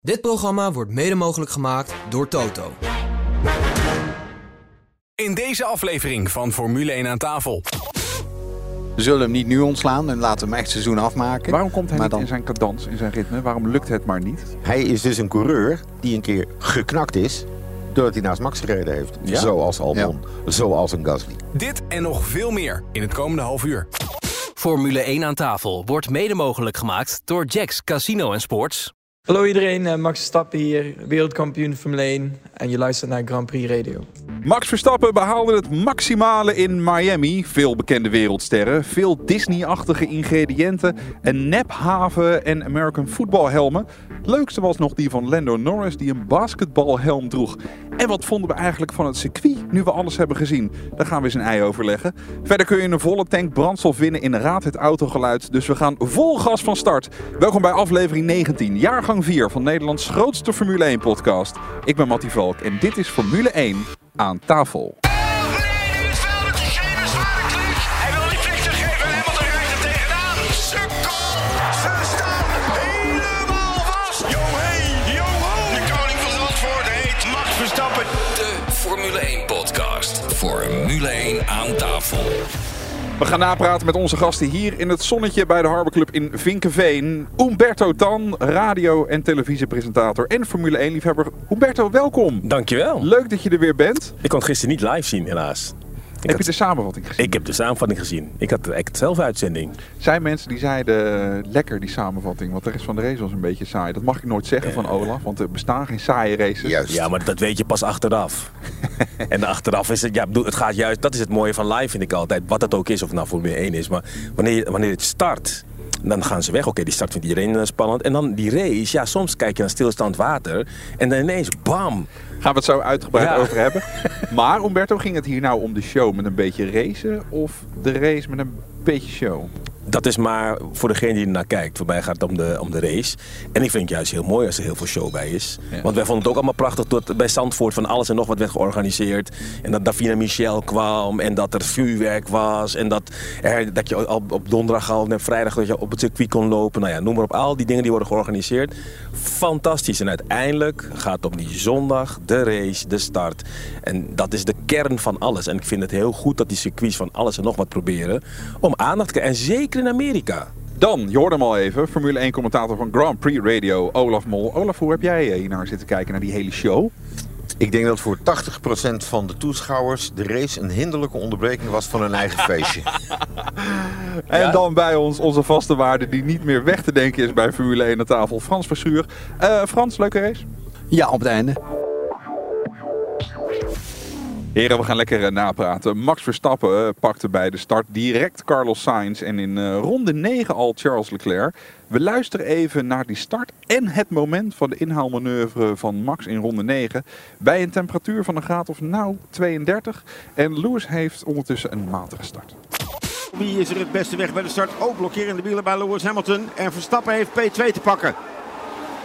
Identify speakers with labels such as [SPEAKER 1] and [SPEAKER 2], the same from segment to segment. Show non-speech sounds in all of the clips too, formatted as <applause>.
[SPEAKER 1] Dit programma wordt mede mogelijk gemaakt door Toto.
[SPEAKER 2] In deze aflevering van Formule 1 aan tafel.
[SPEAKER 3] We zullen hem niet nu ontslaan en laten hem echt seizoen afmaken.
[SPEAKER 4] Waarom komt hij
[SPEAKER 3] Maar
[SPEAKER 4] niet
[SPEAKER 3] dan-
[SPEAKER 4] in zijn cadans, in zijn ritme? Waarom lukt het maar niet?
[SPEAKER 5] Hij is dus een coureur die een keer geknakt is doordat hij naast Max gereden heeft.
[SPEAKER 3] Ja?
[SPEAKER 5] Zoals Albon, zoals een Gasly.
[SPEAKER 2] Dit en nog veel meer in het komende half uur.
[SPEAKER 6] Formule 1 aan tafel wordt mede mogelijk gemaakt door Jacks Casino en Sports.
[SPEAKER 7] Hallo iedereen, eh, Max Verstappen hier, wereldkampioen Formule 1 en je luistert naar Grand Prix Radio.
[SPEAKER 4] Max Verstappen behaalde het maximale in Miami. Veel bekende wereldsterren, veel Disney-achtige ingrediënten, een nephaven en American football helmen. Het leukste was nog die van Lando Norris die een basketbalhelm droeg. En wat vonden we eigenlijk van het circuit nu we alles hebben gezien? Daar gaan we eens een ei over leggen. Verder kun je een volle tank brandstof winnen in Raad het Autogeluid. Dus we gaan vol gas van start. Welkom bij aflevering 19, jaargang 4 van Nederlands grootste Formule 1 podcast. Ik ben Mattie Valk en dit is Formule 1 aan tafel.
[SPEAKER 6] Formule 1 podcast. Formule 1 aan tafel.
[SPEAKER 4] We gaan napraten met onze gasten hier in het zonnetje bij de Harbor Club in Vinkenveen. Umberto Tan, radio- en televisiepresentator en Formule 1-liefhebber. Umberto, welkom.
[SPEAKER 8] Dankjewel.
[SPEAKER 4] Leuk dat je er weer bent.
[SPEAKER 8] Ik kon het gisteren niet live zien, helaas. Ik,
[SPEAKER 4] Heb
[SPEAKER 8] had-
[SPEAKER 4] je de samenvatting gezien?
[SPEAKER 8] ik heb de samenvatting gezien. Ik had echt zelf uitzending.
[SPEAKER 4] zijn mensen die zeiden, eh, lekker die samenvatting, want de rest van de race was een beetje saai. Dat mag ik nooit zeggen van Olaf, want er bestaan geen saaie races.
[SPEAKER 5] Juist.
[SPEAKER 8] Ja, maar dat weet je pas achteraf. <laughs> en achteraf is het, ja, bedoel, het gaat juist, dat is het mooie van live vind ik altijd. Wat het ook is, of het nou Formule 1 is. Maar wanneer, wanneer het start, dan gaan ze weg. Oké, die start vindt iedereen eh, spannend. En dan die race, ja, soms kijk je naar stilstand water. En dan ineens, bam.
[SPEAKER 4] Gaan we het zo uitgebreid
[SPEAKER 8] Ja.
[SPEAKER 4] over hebben. Maar Umberto, ging het hier nou om de show met een beetje racen of de race met een beetje show?
[SPEAKER 8] Dat is maar voor degene die er naar kijkt. Voor mij gaat het om de, om de race. En ik vind het juist heel mooi als er heel veel show bij is.
[SPEAKER 4] Ja.
[SPEAKER 8] Want wij vonden het ook allemaal prachtig dat bij Zandvoort van alles en nog wat werd georganiseerd. En dat Davina Michel kwam. En dat er vuurwerk was. En dat, er, dat je al op donderdag al en vrijdag dat je op het circuit kon lopen. Nou ja, noem maar op. Al die dingen die worden georganiseerd. Fantastisch. En uiteindelijk gaat om die zondag, de race, de start. En dat is de kern van alles. En ik vind het heel goed dat die circuits van alles en nog wat proberen. Om aandacht te krijgen. En zeker in Amerika.
[SPEAKER 4] Dan, je hoorde hem al even, Formule 1 commentator van Grand Prix Radio, Olaf Mol. Olaf, hoe heb jij eh, hier naar zitten kijken naar die hele show?
[SPEAKER 5] Ik denk dat voor 80% van de toeschouwers de race een hinderlijke onderbreking was van hun eigen feestje. <laughs>
[SPEAKER 4] En dan bij ons onze vaste waarde die niet meer weg te denken is bij Formule 1 aan tafel, Frans Verschuur. Eh, Frans, leuke race?
[SPEAKER 3] Ja, op het einde.
[SPEAKER 4] Heren, we gaan lekker eh, napraten. Max Verstappen eh, pakte bij de start direct Carlos Sainz en in eh, ronde 9 al Charles Leclerc. We luisteren even naar die start en het moment van de inhaalmanoeuvre van Max in ronde 9. Bij een temperatuur van een graad of nou 32. En Lewis heeft ondertussen een matige start.
[SPEAKER 9] Wie is er het beste weg bij de start? Oh, blokkerende wielen bij Lewis Hamilton. En Verstappen heeft P2 te pakken.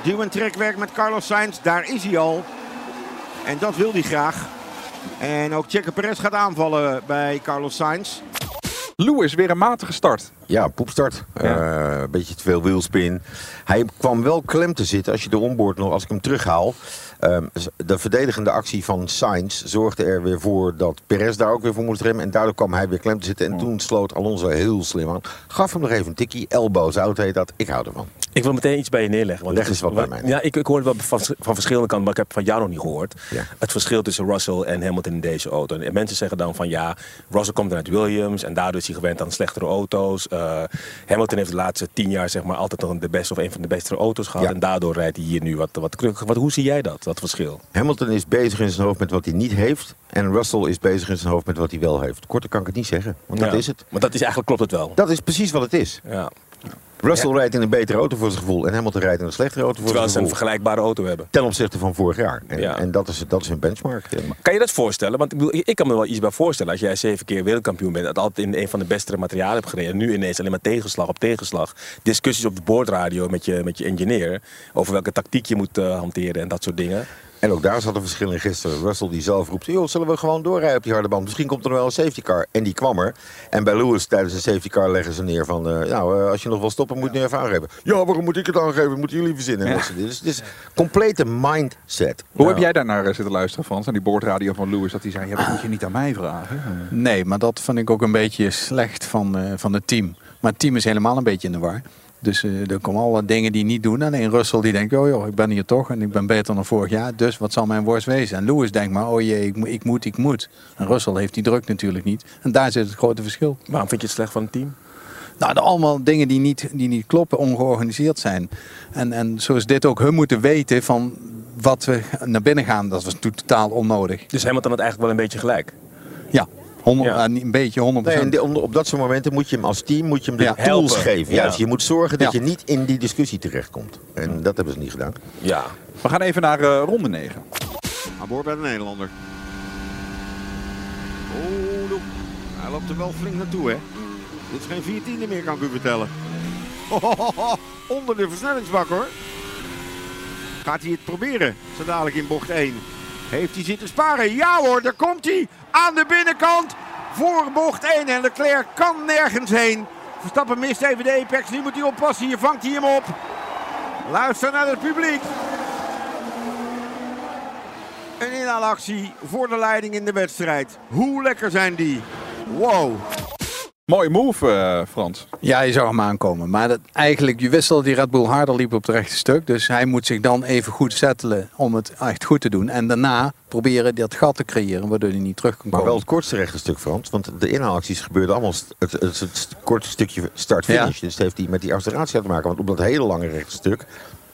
[SPEAKER 9] Duw- en trekwerk met Carlos Sainz. Daar is hij al. En dat wil hij graag. En ook Checo Perez gaat aanvallen bij Carlos Sainz.
[SPEAKER 4] Lewis weer een matige start.
[SPEAKER 5] Ja, poepstart.
[SPEAKER 4] Ja.
[SPEAKER 5] Eh, Een beetje te veel wielspin. Hij kwam wel klem te zitten als je de onboard nog, als ik hem terughaal. Ehm, de verdedigende actie van Sainz zorgde er weer voor dat Perez daar ook weer voor moest remmen. En daardoor kwam hij weer klem te zitten. En toen sloot Alonso heel slim aan. Gaf hem nog even een tikkie. Elbows out heet dat. Ik hou ervan.
[SPEAKER 8] Ik wil meteen iets bij je neerleggen. Want
[SPEAKER 5] Leg eens wat bij mij.
[SPEAKER 8] Ja, ik, ik hoor het wel van, van verschillende kanten, maar ik heb van jou nog niet gehoord.
[SPEAKER 5] Ja.
[SPEAKER 8] Het verschil tussen Russell en Hamilton in deze auto. En mensen zeggen dan van ja, Russell komt uit Williams en daardoor is hij gewend aan slechtere auto's. Eh, Hamilton heeft de laatste tien jaar zeg maar altijd nog de beste of een van de beste auto's gehad.
[SPEAKER 5] Ja.
[SPEAKER 8] En daardoor rijdt hij hier nu wat, wat krukkiger. Wat, hoe zie jij dat, dat verschil?
[SPEAKER 5] Hamilton is bezig in zijn hoofd met wat hij niet heeft. En Russell is bezig in zijn hoofd met wat hij wel heeft. Korter kan ik het niet zeggen. Want dat is het.
[SPEAKER 8] Maar dat is eigenlijk klopt het wel.
[SPEAKER 5] Dat is precies wat het is.
[SPEAKER 8] Ja.
[SPEAKER 5] Russell rijdt in een betere auto voor zijn gevoel. En Hamilton rijdt in een slechtere auto voor
[SPEAKER 8] Terwijl
[SPEAKER 5] zijn
[SPEAKER 8] ze een
[SPEAKER 5] gevoel.
[SPEAKER 8] vergelijkbare auto hebben.
[SPEAKER 5] Ten opzichte van vorig jaar. En,
[SPEAKER 8] Ja.
[SPEAKER 5] en dat, is, dat is hun benchmark.
[SPEAKER 8] Kan je dat voorstellen? Want ik, bedoel, ik kan me wel iets bij voorstellen. Als jij zeven keer wereldkampioen bent, dat altijd in een van de beste materialen hebt gereden. En nu ineens alleen maar tegenslag op tegenslag. Discussies op de boordradio met je, met je engineer. Over welke tactiek je moet eh, hanteren en dat soort dingen.
[SPEAKER 5] En ook daar zat een verschil in gisteren. Russell die zelf roept, joh, zullen we gewoon doorrijden op die harde band? Misschien komt er nog wel een safety car. En die kwam er. En bij Lewis tijdens de safety car leggen ze neer van... eh, nou, eh, als je nog wil stoppen, moet je nu even aangeven. Ja, waarom moet ik het aangeven? Moeten jullie verzinnen?
[SPEAKER 4] Ja.
[SPEAKER 5] Dus het is complete mindset.
[SPEAKER 4] Hoe
[SPEAKER 5] Nou,
[SPEAKER 4] heb jij daarnaar eh, zitten luisteren, Frans? Aan die boordradio van Lewis, dat hij zei, ja, dat moet je niet aan mij vragen.
[SPEAKER 3] Nee, maar dat vond ik ook een beetje slecht van, eh, van het team. Maar het team is helemaal een beetje in de war. Dus eh, er komen alle dingen die niet doen. Alleen Russell die denkt, oh joh, ik ben hier toch en ik ben beter dan vorig jaar. Dus wat zal mijn worst wezen? En Lewis denkt maar, oh jee, ik, moet, ik moet, ik moet. En Russell heeft die druk natuurlijk niet. En daar zit het grote verschil.
[SPEAKER 8] Waarom vind je het slecht van het team?
[SPEAKER 3] Nou, allemaal dingen die niet, die niet kloppen, ongeorganiseerd zijn. En, en zo is dit ook. Hun moeten weten van wat we naar binnen gaan. Dat was totaal onnodig.
[SPEAKER 8] Dus Hamilton had eigenlijk wel een beetje gelijk.
[SPEAKER 3] Ja, 100,
[SPEAKER 8] Ja.
[SPEAKER 3] niet een beetje 100%.
[SPEAKER 5] Nee, en die- om- op dat soort momenten moet je hem als team moet je hem de
[SPEAKER 3] Ja.
[SPEAKER 5] tools
[SPEAKER 8] Helpen.
[SPEAKER 5] geven.
[SPEAKER 8] Ja.
[SPEAKER 5] Juist, je moet zorgen dat
[SPEAKER 3] Ja.
[SPEAKER 5] je niet in die discussie terechtkomt. En dat hebben ze niet gedaan.
[SPEAKER 8] Ja.
[SPEAKER 4] We gaan even naar eh, ronde 9.
[SPEAKER 9] Aan boord bij de Nederlander. Oh, doe. hij loopt er wel flink naartoe, hè? Dit is geen viertiende meer, kan ik u vertellen. Onder de versnellingsbak, hoor. Gaat hij het proberen, zo dadelijk in bocht 1. Heeft hij zitten sparen? Ja hoor, daar komt hij. Aan de binnenkant voor bocht 1. En Leclerc kan nergens heen. Verstappen mist even de apex. Nu moet hij oppassen. Hier vangt hij hem op. Luister naar het publiek. Een inhaalactie voor de leiding in de wedstrijd. Hoe lekker zijn die? Wow.
[SPEAKER 4] Mooie move, eh, Frans.
[SPEAKER 3] Ja, je zag hem aankomen. Maar dat, eigenlijk, je wist al dat die Red Bull harder liep op het rechte stuk. Dus hij moet zich dan even goed settelen om het echt goed te doen. En daarna proberen dat gat te creëren, waardoor hij niet terug kan
[SPEAKER 5] Maar
[SPEAKER 3] komen.
[SPEAKER 5] wel het kortste rechte stuk, Frans. Want de inhaalacties gebeurden allemaal st- het, het, het, korte stukje start-finish. Dus het heeft die met die acceleratie te maken. Want op dat hele lange rechte stuk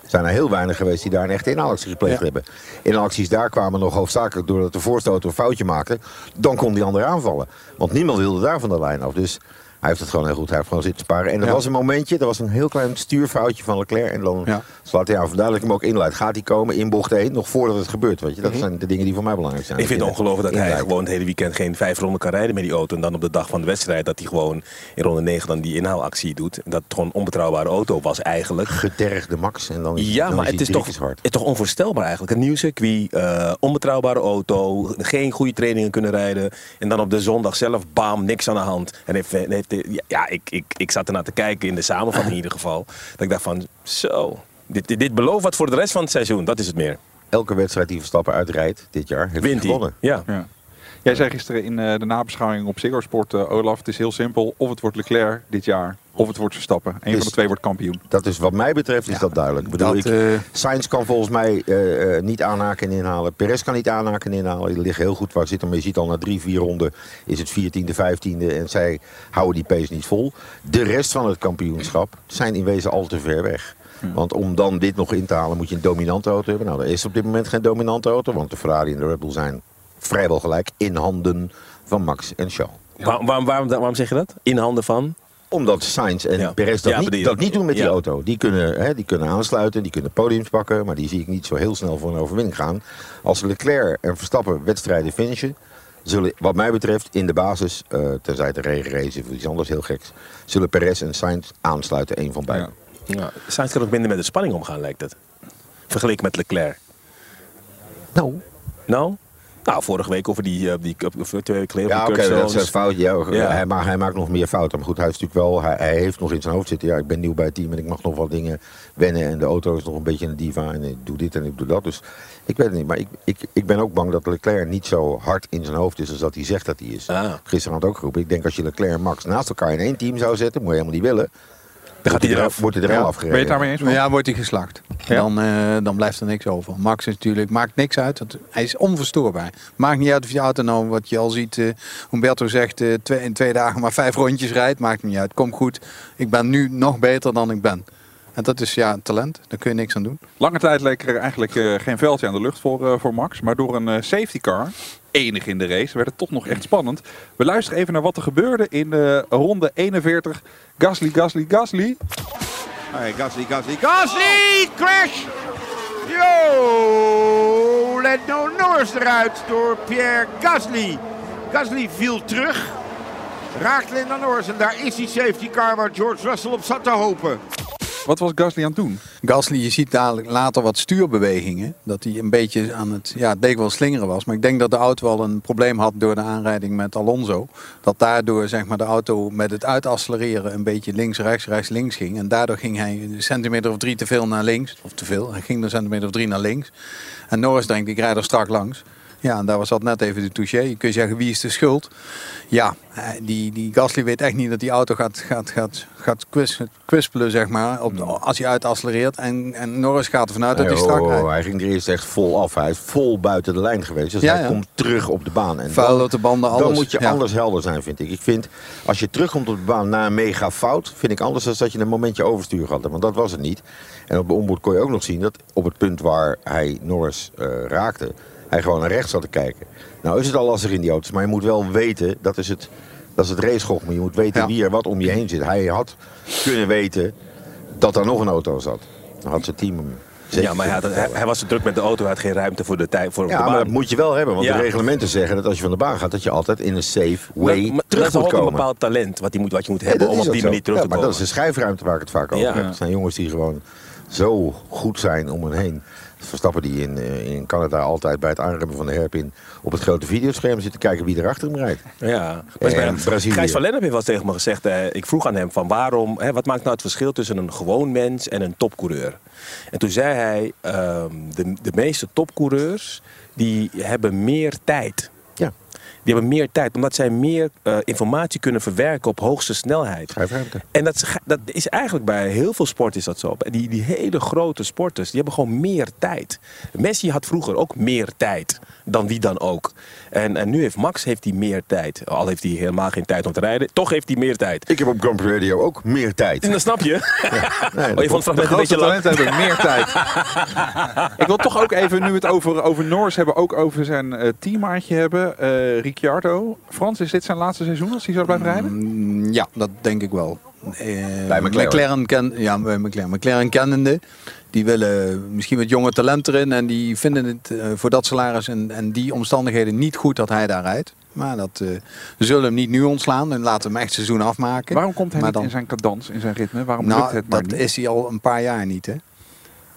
[SPEAKER 5] zijn er heel weinig geweest die daar een echte inhaalactie gepleegd
[SPEAKER 3] Ja.
[SPEAKER 5] hebben. Inhaalacties daar kwamen nog hoofdzakelijk doordat de voorstoter een foutje maakte. Dan kon die andere aanvallen. Want niemand wilde daar van de lijn af. Dus hij heeft het gewoon heel goed. Hij heeft gewoon zitten sparen. En er
[SPEAKER 3] Ja.
[SPEAKER 5] was een momentje, er was een heel klein stuurfoutje van Leclerc. En dan
[SPEAKER 3] Ja.
[SPEAKER 5] slaat hij aan. Ik hem ook inleid. Gaat hij komen in bocht 1 nog voordat het gebeurt? Weet je?
[SPEAKER 3] Mhm.
[SPEAKER 5] Dat zijn de dingen die voor mij belangrijk zijn.
[SPEAKER 8] Ik vind het ongelooflijk dat hij gewoon het hele weekend geen vijf ronden kan rijden met die auto. En dan op de dag van de wedstrijd dat hij gewoon in ronde 9 dan die inhaalactie doet. En dat het gewoon een onbetrouwbare auto was eigenlijk.
[SPEAKER 5] getergde Max. En dan is,
[SPEAKER 8] Ja,
[SPEAKER 5] dan
[SPEAKER 8] maar het is, toch, het is toch onvoorstelbaar eigenlijk. Een nieuw circuit, eh, onbetrouwbare auto, geen goede trainingen kunnen rijden. En dan op de zondag zelf, bam, niks aan de hand. En heeft, heeft, ja, ik, ik, ik zat ernaar te kijken in de samenvatting in ieder geval. Dat ik dacht van, zo, dit, dit, dit belooft wat voor de rest van het seizoen. Dat is het meer.
[SPEAKER 5] Elke wedstrijd die Verstappen uitrijdt dit jaar, heeft
[SPEAKER 8] Wint
[SPEAKER 5] hij
[SPEAKER 8] hij.
[SPEAKER 5] gewonnen.
[SPEAKER 8] Ja.
[SPEAKER 4] Ja. Jij zei gisteren in eh, de nabeschouwing op Ziggo Sport, eh, Olaf, het is heel simpel. Of het wordt Leclerc dit jaar, of het wordt Verstappen. Een van de twee wordt kampioen.
[SPEAKER 5] Dat is wat mij betreft is dat duidelijk. Ik bedoel,
[SPEAKER 3] dat,
[SPEAKER 5] ik,
[SPEAKER 3] eh,
[SPEAKER 5] Sainz kan volgens mij eh, eh, niet aanhaken en inhalen. Perez kan niet aanhaken en inhalen. Die liggen heel goed waar ze zitten. Maar je ziet al na drie, vier ronden is het 14e, 15e. En zij houden die pace niet vol. De rest van het kampioenschap zijn in wezen al te ver weg. Want om dan dit nog in te halen moet je een dominante auto hebben. Nou, er is op dit moment geen dominante auto. Want de Ferrari en de Red Bull zijn vrijwel gelijk in handen van Max en Charles.
[SPEAKER 8] Waar- waarom, waarom, waarom zeg je dat? In handen van?
[SPEAKER 5] Omdat Sainz en
[SPEAKER 8] Ja.
[SPEAKER 5] Perez dat,
[SPEAKER 8] Ja,
[SPEAKER 5] niet,
[SPEAKER 8] bedoel-
[SPEAKER 5] dat niet doen met die
[SPEAKER 8] ja.
[SPEAKER 5] auto. Die kunnen, hè, die kunnen aansluiten, die kunnen podiums pakken. Maar die zie ik niet zo heel snel voor een overwinning gaan. Als Leclerc en Verstappen wedstrijden finishen... zullen wat mij betreft in de basis, eh, tenzij het een regenrace of iets anders heel geks... zullen Perez en Sainz aansluiten, één van beiden.
[SPEAKER 8] Ja. Sainz kan ook minder met de spanning omgaan, lijkt het. Vergeleken met Leclerc.
[SPEAKER 5] Nou,
[SPEAKER 8] Nou? Nou, vorige week over die, eh, die cup, of twee weken geleden
[SPEAKER 5] ja oké, dat is een fout. Ja,
[SPEAKER 8] Ja.
[SPEAKER 5] Hij, maakt, hij maakt nog meer fouten. Maar goed, hij, is natuurlijk wel, hij, hij heeft nog in zijn hoofd zitten... ja, ik ben nieuw bij het team en ik mag nog wat dingen wennen... en de auto is nog een beetje een diva en ik doe dit en ik doe dat. Dus ik weet het niet. Maar ik, ik, ik ben ook bang dat Leclerc niet zo hard in zijn hoofd is... als dat hij zegt dat hij is.
[SPEAKER 8] Ah.
[SPEAKER 5] Gisteren had ook geroepen. Ik denk als je Leclerc en Max naast elkaar in één team zou zetten... moet je helemaal niet willen.
[SPEAKER 8] Dan gaat hij
[SPEAKER 5] er-
[SPEAKER 8] eraf.
[SPEAKER 5] Wordt hij er al afgereden.
[SPEAKER 4] Ben je het daarmee eens?
[SPEAKER 3] Ja, wordt hij geslacht.
[SPEAKER 4] Ja.
[SPEAKER 3] Dan, eh, dan blijft er niks over. Max is natuurlijk, maakt niks uit. want hij is onverstoorbaar. Maakt niet uit of je auto nou, wat je al ziet, eh Humberto zegt, eh, twee, in twee dagen maar vijf rondjes rijdt. Maakt niet uit. Komt goed. Ik ben nu nog beter dan ik ben. En dat is ja, talent. Daar kun je niks aan doen.
[SPEAKER 4] Lange tijd leek er eigenlijk eh, geen veldje aan de lucht voor, eh, voor Max. Maar door een safety car, enig in de race, werd het toch nog echt spannend. We luisteren even naar wat er gebeurde in de ronde 41. Gasly, Gasly, Gasly.
[SPEAKER 9] Hey, Gasly, Gasly, Gasly! Crash! Yo! Lando Norris eruit door Pierre Gasly. Gasly viel terug. Raakt Lando Norris en daar is die safety car waar George Russell op zat te hopen.
[SPEAKER 4] Wat was Gasly aan het doen?
[SPEAKER 3] Gasly, je ziet dadelijk later wat stuurbewegingen. Dat hij een beetje aan het, ja, het wel slingeren was. Maar ik denk dat de auto wel een probleem had door de aanrijding met Alonso. Dat daardoor zeg maar, de auto met het uitaccelereren een beetje links, rechts, rechts, links ging. En daardoor ging hij een centimeter of drie te veel naar links. Of te veel, hij ging een centimeter of drie naar links. En Norris denkt, ik rijd er strak langs. Ja, en daar was dat net even de touché. Je kunt zeggen, wie is de schuld? Ja, eh, die, die Gasly weet echt niet dat die auto gaat, gaat, gaat, gaat kwis- kwispelen, zeg maar, op de- als hij uitaccelereert. En, en Norris gaat ervan uit dat hij strak
[SPEAKER 5] oh,
[SPEAKER 3] rijdt.
[SPEAKER 5] hij ging er eerst echt vol af. Hij is vol buiten de lijn geweest. Dus
[SPEAKER 3] Ja,
[SPEAKER 5] hij
[SPEAKER 3] ja.
[SPEAKER 5] komt terug op de baan. En
[SPEAKER 3] Vuil op de banden, alles.
[SPEAKER 5] dan moet je
[SPEAKER 3] Ja.
[SPEAKER 5] anders helder zijn, vind ik. Ik vind, als je terugkomt op de baan na een mega fout... vind ik anders dan dat je een momentje overstuur had. Want dat was het niet. En op de onboard kon je ook nog zien dat op het punt waar hij Norris eh, raakte... hij gewoon naar rechts zat te kijken. Nou is het al lastig in die auto's. Maar je moet wel weten, dat is het, dat is het racegochme. Je moet weten
[SPEAKER 3] Ja.
[SPEAKER 5] wie er wat om je heen zit. Hij had kunnen weten dat er nog een auto zat. Dan had zijn team hem zeker
[SPEAKER 8] Ja, maar hij, had- hij, hij was te druk met de auto. Hij had geen ruimte voor de tijd voor
[SPEAKER 5] Ja,
[SPEAKER 8] de
[SPEAKER 5] maar
[SPEAKER 8] baan.
[SPEAKER 5] dat moet je wel hebben. Want
[SPEAKER 8] Ja.
[SPEAKER 5] de reglementen zeggen dat als je van de baan gaat... dat je altijd in een safe way
[SPEAKER 8] Maar- maar
[SPEAKER 5] terug moet
[SPEAKER 8] ook een
[SPEAKER 5] komen.
[SPEAKER 8] bepaald talent wat, hij moet, wat je moet hebben om op die
[SPEAKER 5] zo.
[SPEAKER 8] manier terug
[SPEAKER 5] Ja,
[SPEAKER 8] te
[SPEAKER 5] maar
[SPEAKER 8] komen.
[SPEAKER 5] dat is de schijfruimte waar ik het vaak over
[SPEAKER 8] Ja.
[SPEAKER 5] heb. Het zijn jongens die gewoon zo goed zijn om hen heen. Verstappen die in, eh, in Canada altijd bij het aanremmen van de herpin... op het grote videoscherm zitten kijken wie er achter hem rijdt.
[SPEAKER 8] Ja,
[SPEAKER 5] En Brazilië.
[SPEAKER 8] Gijs van Lennep heeft wel tegen me gezegd. eh, ik vroeg aan hem van waarom, hè, wat maakt nou het verschil tussen een gewoon mens en een topcoureur? En toen zei hij, ehm, de, de meeste topcoureurs die hebben meer tijd. Die hebben meer tijd, omdat zij meer eh, informatie kunnen verwerken op hoogste snelheid. En dat, is- dat is eigenlijk bij heel veel sporten is dat zo. Die, die hele grote sporters, die hebben gewoon meer tijd. Messi had vroeger ook meer tijd dan wie dan ook. En, en nu heeft Max heeft hij meer tijd. Al heeft hij helemaal geen tijd om te rijden. Toch heeft hij meer tijd.
[SPEAKER 5] Ik heb op Grand Prix Radio ook meer tijd.
[SPEAKER 8] En dat snap je.
[SPEAKER 5] Nee,
[SPEAKER 8] oh, je vond het fragment een beetje lang.
[SPEAKER 4] hebben meer tijd. <laughs> ik wil toch ook even, nu het over, over Norris hebben, ook over zijn eh, teammaatje hebben. eh Ricciardo. Frans, is dit zijn laatste seizoen als hij zo blijft rijden?
[SPEAKER 3] Mm, Ja, dat denk ik wel. Eh,
[SPEAKER 5] Bij McLaren.
[SPEAKER 3] ken, ja, bij McLaren. McLaren kennende. Die willen misschien wat jonge talent erin. En die vinden het eh, voor dat salaris en, en die omstandigheden niet goed dat hij daar rijdt. Maar dat, eh, ze zullen hem niet nu ontslaan en laten hem echt seizoen afmaken.
[SPEAKER 4] Waarom komt hij
[SPEAKER 3] Maar
[SPEAKER 4] niet
[SPEAKER 3] dan-
[SPEAKER 4] in zijn cadans, in zijn ritme? Waarom
[SPEAKER 3] nou,
[SPEAKER 4] lukt het maar
[SPEAKER 3] dat
[SPEAKER 4] niet?
[SPEAKER 3] is hij al een paar jaar niet. Hè?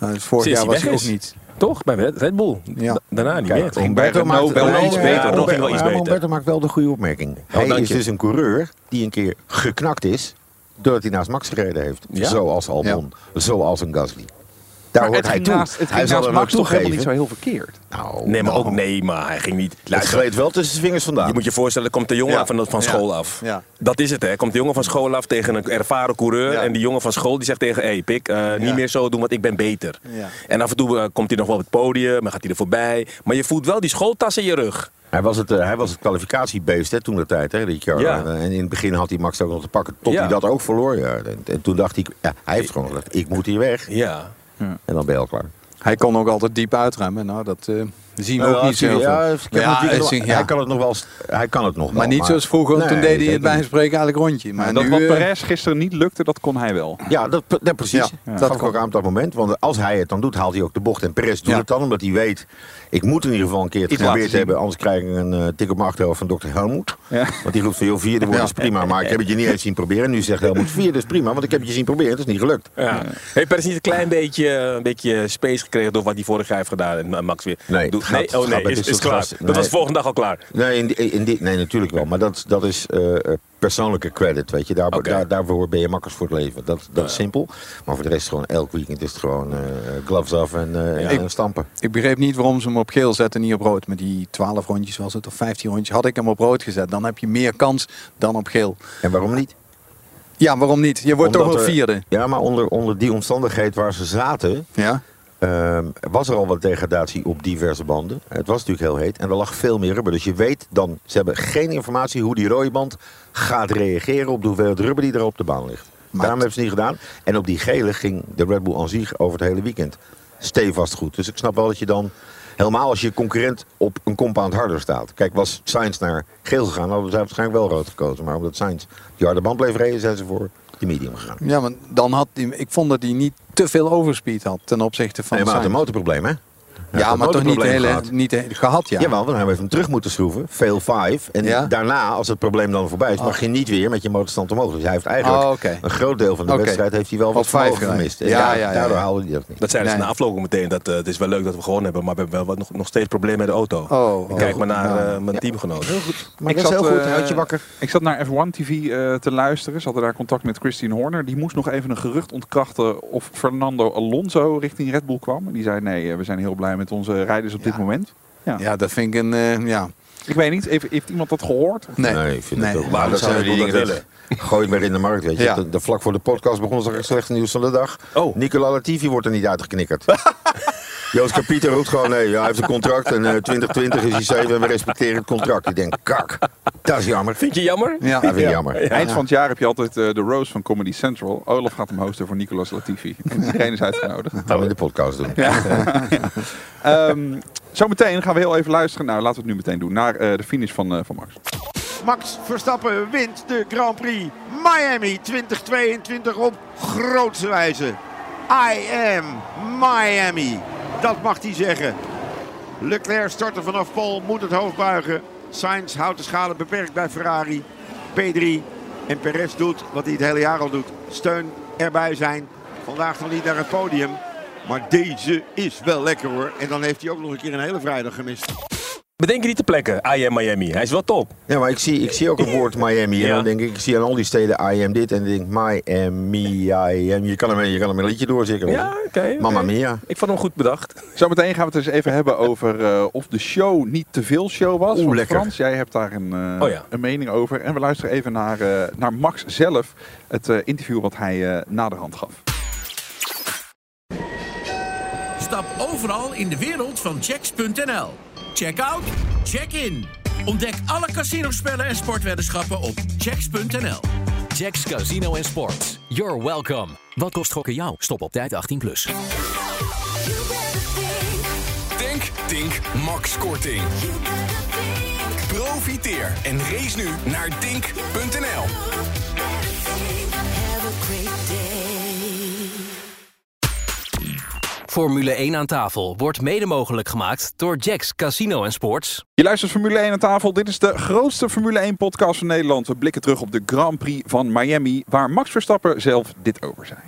[SPEAKER 3] Nou, dus vorig
[SPEAKER 8] Sinds
[SPEAKER 3] jaar
[SPEAKER 8] hij
[SPEAKER 3] was hij ook
[SPEAKER 8] is.
[SPEAKER 3] niet.
[SPEAKER 8] Toch? Bij Red Bull.
[SPEAKER 3] Ja.
[SPEAKER 8] Daarna niet
[SPEAKER 5] Kijk,
[SPEAKER 8] meer.
[SPEAKER 5] Humberto maakt
[SPEAKER 4] wel
[SPEAKER 5] wel
[SPEAKER 4] iets
[SPEAKER 8] beter,
[SPEAKER 5] ja,
[SPEAKER 8] nog wel iets
[SPEAKER 5] ja,
[SPEAKER 8] beter.
[SPEAKER 5] Humberto maakt wel de goede opmerking. hij
[SPEAKER 8] dank
[SPEAKER 5] is
[SPEAKER 8] je.
[SPEAKER 5] dus een coureur die een keer geknakt is... doordat hij naast Max gereden heeft.
[SPEAKER 8] Ja.
[SPEAKER 5] Zoals Albon, zoals een Gasly. Daar
[SPEAKER 4] Maar
[SPEAKER 5] hoort
[SPEAKER 4] het
[SPEAKER 5] hij toe.
[SPEAKER 4] naast, het
[SPEAKER 5] hij zal er
[SPEAKER 4] toch helemaal niet zo heel verkeerd.
[SPEAKER 5] Nou,
[SPEAKER 8] Nee, maar
[SPEAKER 5] nou,
[SPEAKER 8] ook nee, maar hij ging niet.
[SPEAKER 5] Het
[SPEAKER 8] Luister,
[SPEAKER 5] gleed wel tussen zijn vingers vandaan.
[SPEAKER 8] Je moet je voorstellen, er komt de jongen
[SPEAKER 3] Ja.
[SPEAKER 8] van, van
[SPEAKER 3] Ja.
[SPEAKER 8] school af.
[SPEAKER 3] Ja.
[SPEAKER 8] Dat is het, hè. Komt de jongen van school af tegen een ervaren coureur.
[SPEAKER 3] Ja.
[SPEAKER 8] En die jongen van school die zegt tegen, hé hey, Pik, eh, niet meer zo doen, want ik ben beter.
[SPEAKER 3] Ja.
[SPEAKER 8] En af en toe eh, komt hij nog wel op het podium, maar gaat hij er voorbij. Maar je voelt wel die schooltas in je rug.
[SPEAKER 5] Hij was het, eh, hij was het kwalificatiebeest hè, toen de tijd, hè, Ricciardo.
[SPEAKER 8] Ja.
[SPEAKER 5] En in het begin had hij Max ook nog te pakken tot
[SPEAKER 8] Ja.
[SPEAKER 5] hij dat ook verloor. Ja. En, en toen dacht ik, ja, hij heeft gewoon gezegd, ik moet hier weg.
[SPEAKER 8] Ja.
[SPEAKER 5] En dan ben je al klaar.
[SPEAKER 3] Hij kon ook altijd diep uitremmen. Nou, dat eh, zien we
[SPEAKER 5] Nou,
[SPEAKER 3] ook niet zo
[SPEAKER 5] ja,
[SPEAKER 3] Ja, hij ja.
[SPEAKER 5] Kan het nog wel. Hij kan het nog wel.
[SPEAKER 3] Maar niet zoals vroeger,
[SPEAKER 5] Nee,
[SPEAKER 3] toen deed hij het bij een spreken eigenlijk rondje. Maar
[SPEAKER 4] dat
[SPEAKER 3] nu,
[SPEAKER 4] wat
[SPEAKER 3] eh,
[SPEAKER 4] Perez gisteren niet lukte, dat kon hij wel.
[SPEAKER 5] Ja, dat, dat precies.
[SPEAKER 3] Ja,
[SPEAKER 5] dat
[SPEAKER 3] dat kan.
[SPEAKER 5] ook aan op dat moment. Want als hij het dan doet, haalt hij ook de bocht. En Perez doet
[SPEAKER 3] Ja.
[SPEAKER 5] het dan, omdat hij weet... ik moet in ieder geval een keer het
[SPEAKER 3] Iets
[SPEAKER 5] geprobeerd
[SPEAKER 3] laten
[SPEAKER 5] hebben... anders krijg ik een eh, tik op mijn achterhoofd van dokter Helmoet.
[SPEAKER 4] Ja.
[SPEAKER 5] Want die roept van, joh, vierde wordt
[SPEAKER 3] Ja.
[SPEAKER 5] is prima... maar ik heb het je niet eens zien proberen. En nu zegt Helmoet, vierde is prima... want ik heb het je zien proberen, het is niet gelukt.
[SPEAKER 8] Ja. Heeft Perez niet een klein beetje, een beetje space gekregen door wat hij vorig jaar heeft gedaan? En eh, Max weer.
[SPEAKER 5] Nee, het gaat-
[SPEAKER 8] nee, oh
[SPEAKER 5] gaat
[SPEAKER 8] nee, is,
[SPEAKER 5] dit
[SPEAKER 8] is klaar.
[SPEAKER 5] gasten.
[SPEAKER 8] Dat
[SPEAKER 5] Nee.
[SPEAKER 8] was de volgende dag al klaar.
[SPEAKER 5] Nee, in die, in die- nee natuurlijk wel. Maar dat, dat is eh, eh, persoonlijke credit, weet je. Daar, daar, daarvoor ben je makkers voor het leven. Dat, dat is simpel. Maar voor de rest gewoon elk weekend is het gewoon eh, gloves af en, eh, en
[SPEAKER 3] Ik-
[SPEAKER 5] stampen.
[SPEAKER 3] Ik begreep niet waarom ze hem op geel zetten en niet op rood. Met die 12 rondjes was het, of 15 rondjes. Had ik hem op rood gezet, dan heb je meer kans dan op geel.
[SPEAKER 5] En waarom niet?
[SPEAKER 3] Ja, waarom niet? Je wordt
[SPEAKER 5] Omdat
[SPEAKER 3] toch wel
[SPEAKER 5] er-
[SPEAKER 3] vierde.
[SPEAKER 5] Ja, maar onder, onder die omstandigheid waar ze zaten...
[SPEAKER 3] Ja?
[SPEAKER 5] Ehm, was er al wat degradatie op diverse banden. Het was natuurlijk heel heet en er lag veel meer rubber. Dus je weet dan, ze hebben geen informatie hoe die rode band gaat reageren op de hoeveelheid rubber die er op de baan ligt.
[SPEAKER 3] Maar
[SPEAKER 5] Daarom hebben ze het niet gedaan. En op die gele ging de Red Bull aan zich over het hele weekend stevast goed. Dus ik snap wel dat je dan, helemaal als je concurrent op een compound harder staat. Kijk, was Sainz naar geel gegaan, hadden zij waarschijnlijk wel rood gekozen. Maar omdat Sainz die harde band bleef rijden, zijn ze voor de medium gegaan.
[SPEAKER 3] Ja, maar dan had hij, ik vond dat hij niet te veel overspeed had ten opzichte van
[SPEAKER 5] Nee, maar hij had een motorprobleem, hè?
[SPEAKER 3] Ja, maar toch niet de hele,
[SPEAKER 5] gehad.
[SPEAKER 3] niet de hele- gehad, ja.
[SPEAKER 5] Jawel, dan hebben we hem terug moeten schroeven. Fail 5. En
[SPEAKER 3] Ja?
[SPEAKER 5] daarna, als het probleem dan voorbij is, mag je niet weer met je motorstand omhoog. Dus hij heeft eigenlijk
[SPEAKER 3] Oh, oké.
[SPEAKER 5] een groot deel van de wedstrijd heeft hij wel wat
[SPEAKER 3] vijf
[SPEAKER 5] vermogen gemist. En
[SPEAKER 3] Ja,
[SPEAKER 5] daar-
[SPEAKER 3] ja, ja,
[SPEAKER 5] daardoor
[SPEAKER 3] ja.
[SPEAKER 5] haalde hij dat niet.
[SPEAKER 8] Dat ze
[SPEAKER 3] Nee.
[SPEAKER 8] na afloop meteen. Dat eh, het is wel leuk dat we gewonnen hebben, maar we hebben wel wat, nog, nog steeds problemen met de auto.
[SPEAKER 3] Oh,
[SPEAKER 8] Ik Kijk
[SPEAKER 3] oh,
[SPEAKER 8] maar naar
[SPEAKER 3] nou,
[SPEAKER 8] eh, mijn teamgenoot.
[SPEAKER 5] Maar
[SPEAKER 4] Ik
[SPEAKER 5] dat is
[SPEAKER 4] zat,
[SPEAKER 5] heel goed,
[SPEAKER 4] eh,
[SPEAKER 5] houd je wakker.
[SPEAKER 4] Ik zat naar F1 TV eh, te luisteren. Ze hadden daar contact met Christine Horner. Die moest nog even een gerucht ontkrachten of Fernando Alonso richting Red Bull kwam. En die zei nee, we zijn heel blij met onze rijders op dit moment. Ja.
[SPEAKER 3] Ja, dat vind ik een, eh, ja.
[SPEAKER 4] Ik weet niet, heeft, heeft iemand dat gehoord?
[SPEAKER 3] Nee.
[SPEAKER 5] ik vind
[SPEAKER 3] Nee.
[SPEAKER 5] het ook. Maar dat
[SPEAKER 8] zou
[SPEAKER 5] zijn die dingen
[SPEAKER 8] dat
[SPEAKER 5] dat gooi maar in de markt, weet je.
[SPEAKER 3] Ja.
[SPEAKER 5] De, de vlak voor de podcast begon zag ik slechte nieuws van de dag.
[SPEAKER 8] Oh.
[SPEAKER 5] Nicola Latifi wordt er niet uitgeknikkerd. <laughs> Joost Kapieter roept gewoon nee, ja, hij heeft een contract en eh 2020 is hij 7 en we respecteren het contract. Ik denk, kak, dat is jammer.
[SPEAKER 8] Vind je jammer?
[SPEAKER 3] Ja.
[SPEAKER 5] Dat vind ik jammer.
[SPEAKER 4] Eind van het jaar heb je altijd eh, de Rose van Comedy Central. Olaf gaat hem hosten voor Nicolas Latifi. En iedereen is uitgenodigd.
[SPEAKER 5] Gaan we in de podcast doen. <laughs>
[SPEAKER 4] Ehm, zometeen gaan we heel even luisteren. Nou, laten we het nu meteen doen. Naar eh, de finish van, eh, van Max.
[SPEAKER 9] Max Verstappen wint de Grand Prix Miami 2022 op grootse wijze. I am Miami. Dat mag hij zeggen. Leclerc startte vanaf Pol, moet het hoofd buigen. Sainz houdt de schade beperkt bij Ferrari. P3 en Perez doet wat hij het hele jaar al doet. Steun erbij zijn. Vandaag nog niet naar het podium. Maar deze is wel lekker hoor. En dan heeft hij ook nog een keer een hele vrijdag gemist.
[SPEAKER 8] Bedenk je niet te plekken. I am Miami. Hij is wel top.
[SPEAKER 5] Ja, maar ik zie, ik zie ook het woord Miami. En
[SPEAKER 8] Ja.
[SPEAKER 5] dan denk ik, ik zie aan al die steden I am dit. En dan denk ik, Miami, I am. Je kan hem, je kan hem een liedje doorzingen.
[SPEAKER 8] Ja, oké.
[SPEAKER 5] Mamma
[SPEAKER 8] oké.
[SPEAKER 5] mia.
[SPEAKER 8] Ik vond hem goed bedacht.
[SPEAKER 4] Zometeen gaan we het eens even hebben over eh, of de show niet te veel show was.
[SPEAKER 5] Oeh, lekker.
[SPEAKER 4] Frans, jij hebt daar een, eh,
[SPEAKER 8] Oh ja.
[SPEAKER 4] een mening over. En we luisteren even naar, eh, naar Max zelf. Het eh, interview wat hij eh naderhand gaf.
[SPEAKER 10] Stap overal in de wereld van checks.nl. Check out, check in. Ontdek alle casinospellen en sportweddenschappen op checks.nl.
[SPEAKER 6] Jacks Casino en Sports. You're welcome. Wat kost gokken jou? Stop op tijd 18+. Plus.
[SPEAKER 2] Denk, Dink, Max Korting. Profiteer en race nu naar dink.nl.
[SPEAKER 6] Formule 1 aan tafel wordt mede mogelijk gemaakt door Jacks Casino en Sports.
[SPEAKER 4] Je luistert Formule 1 aan tafel. Dit is de grootste Formule 1 podcast van Nederland. We blikken terug op de Grand Prix van Miami, waar Max Verstappen zelf dit over zei.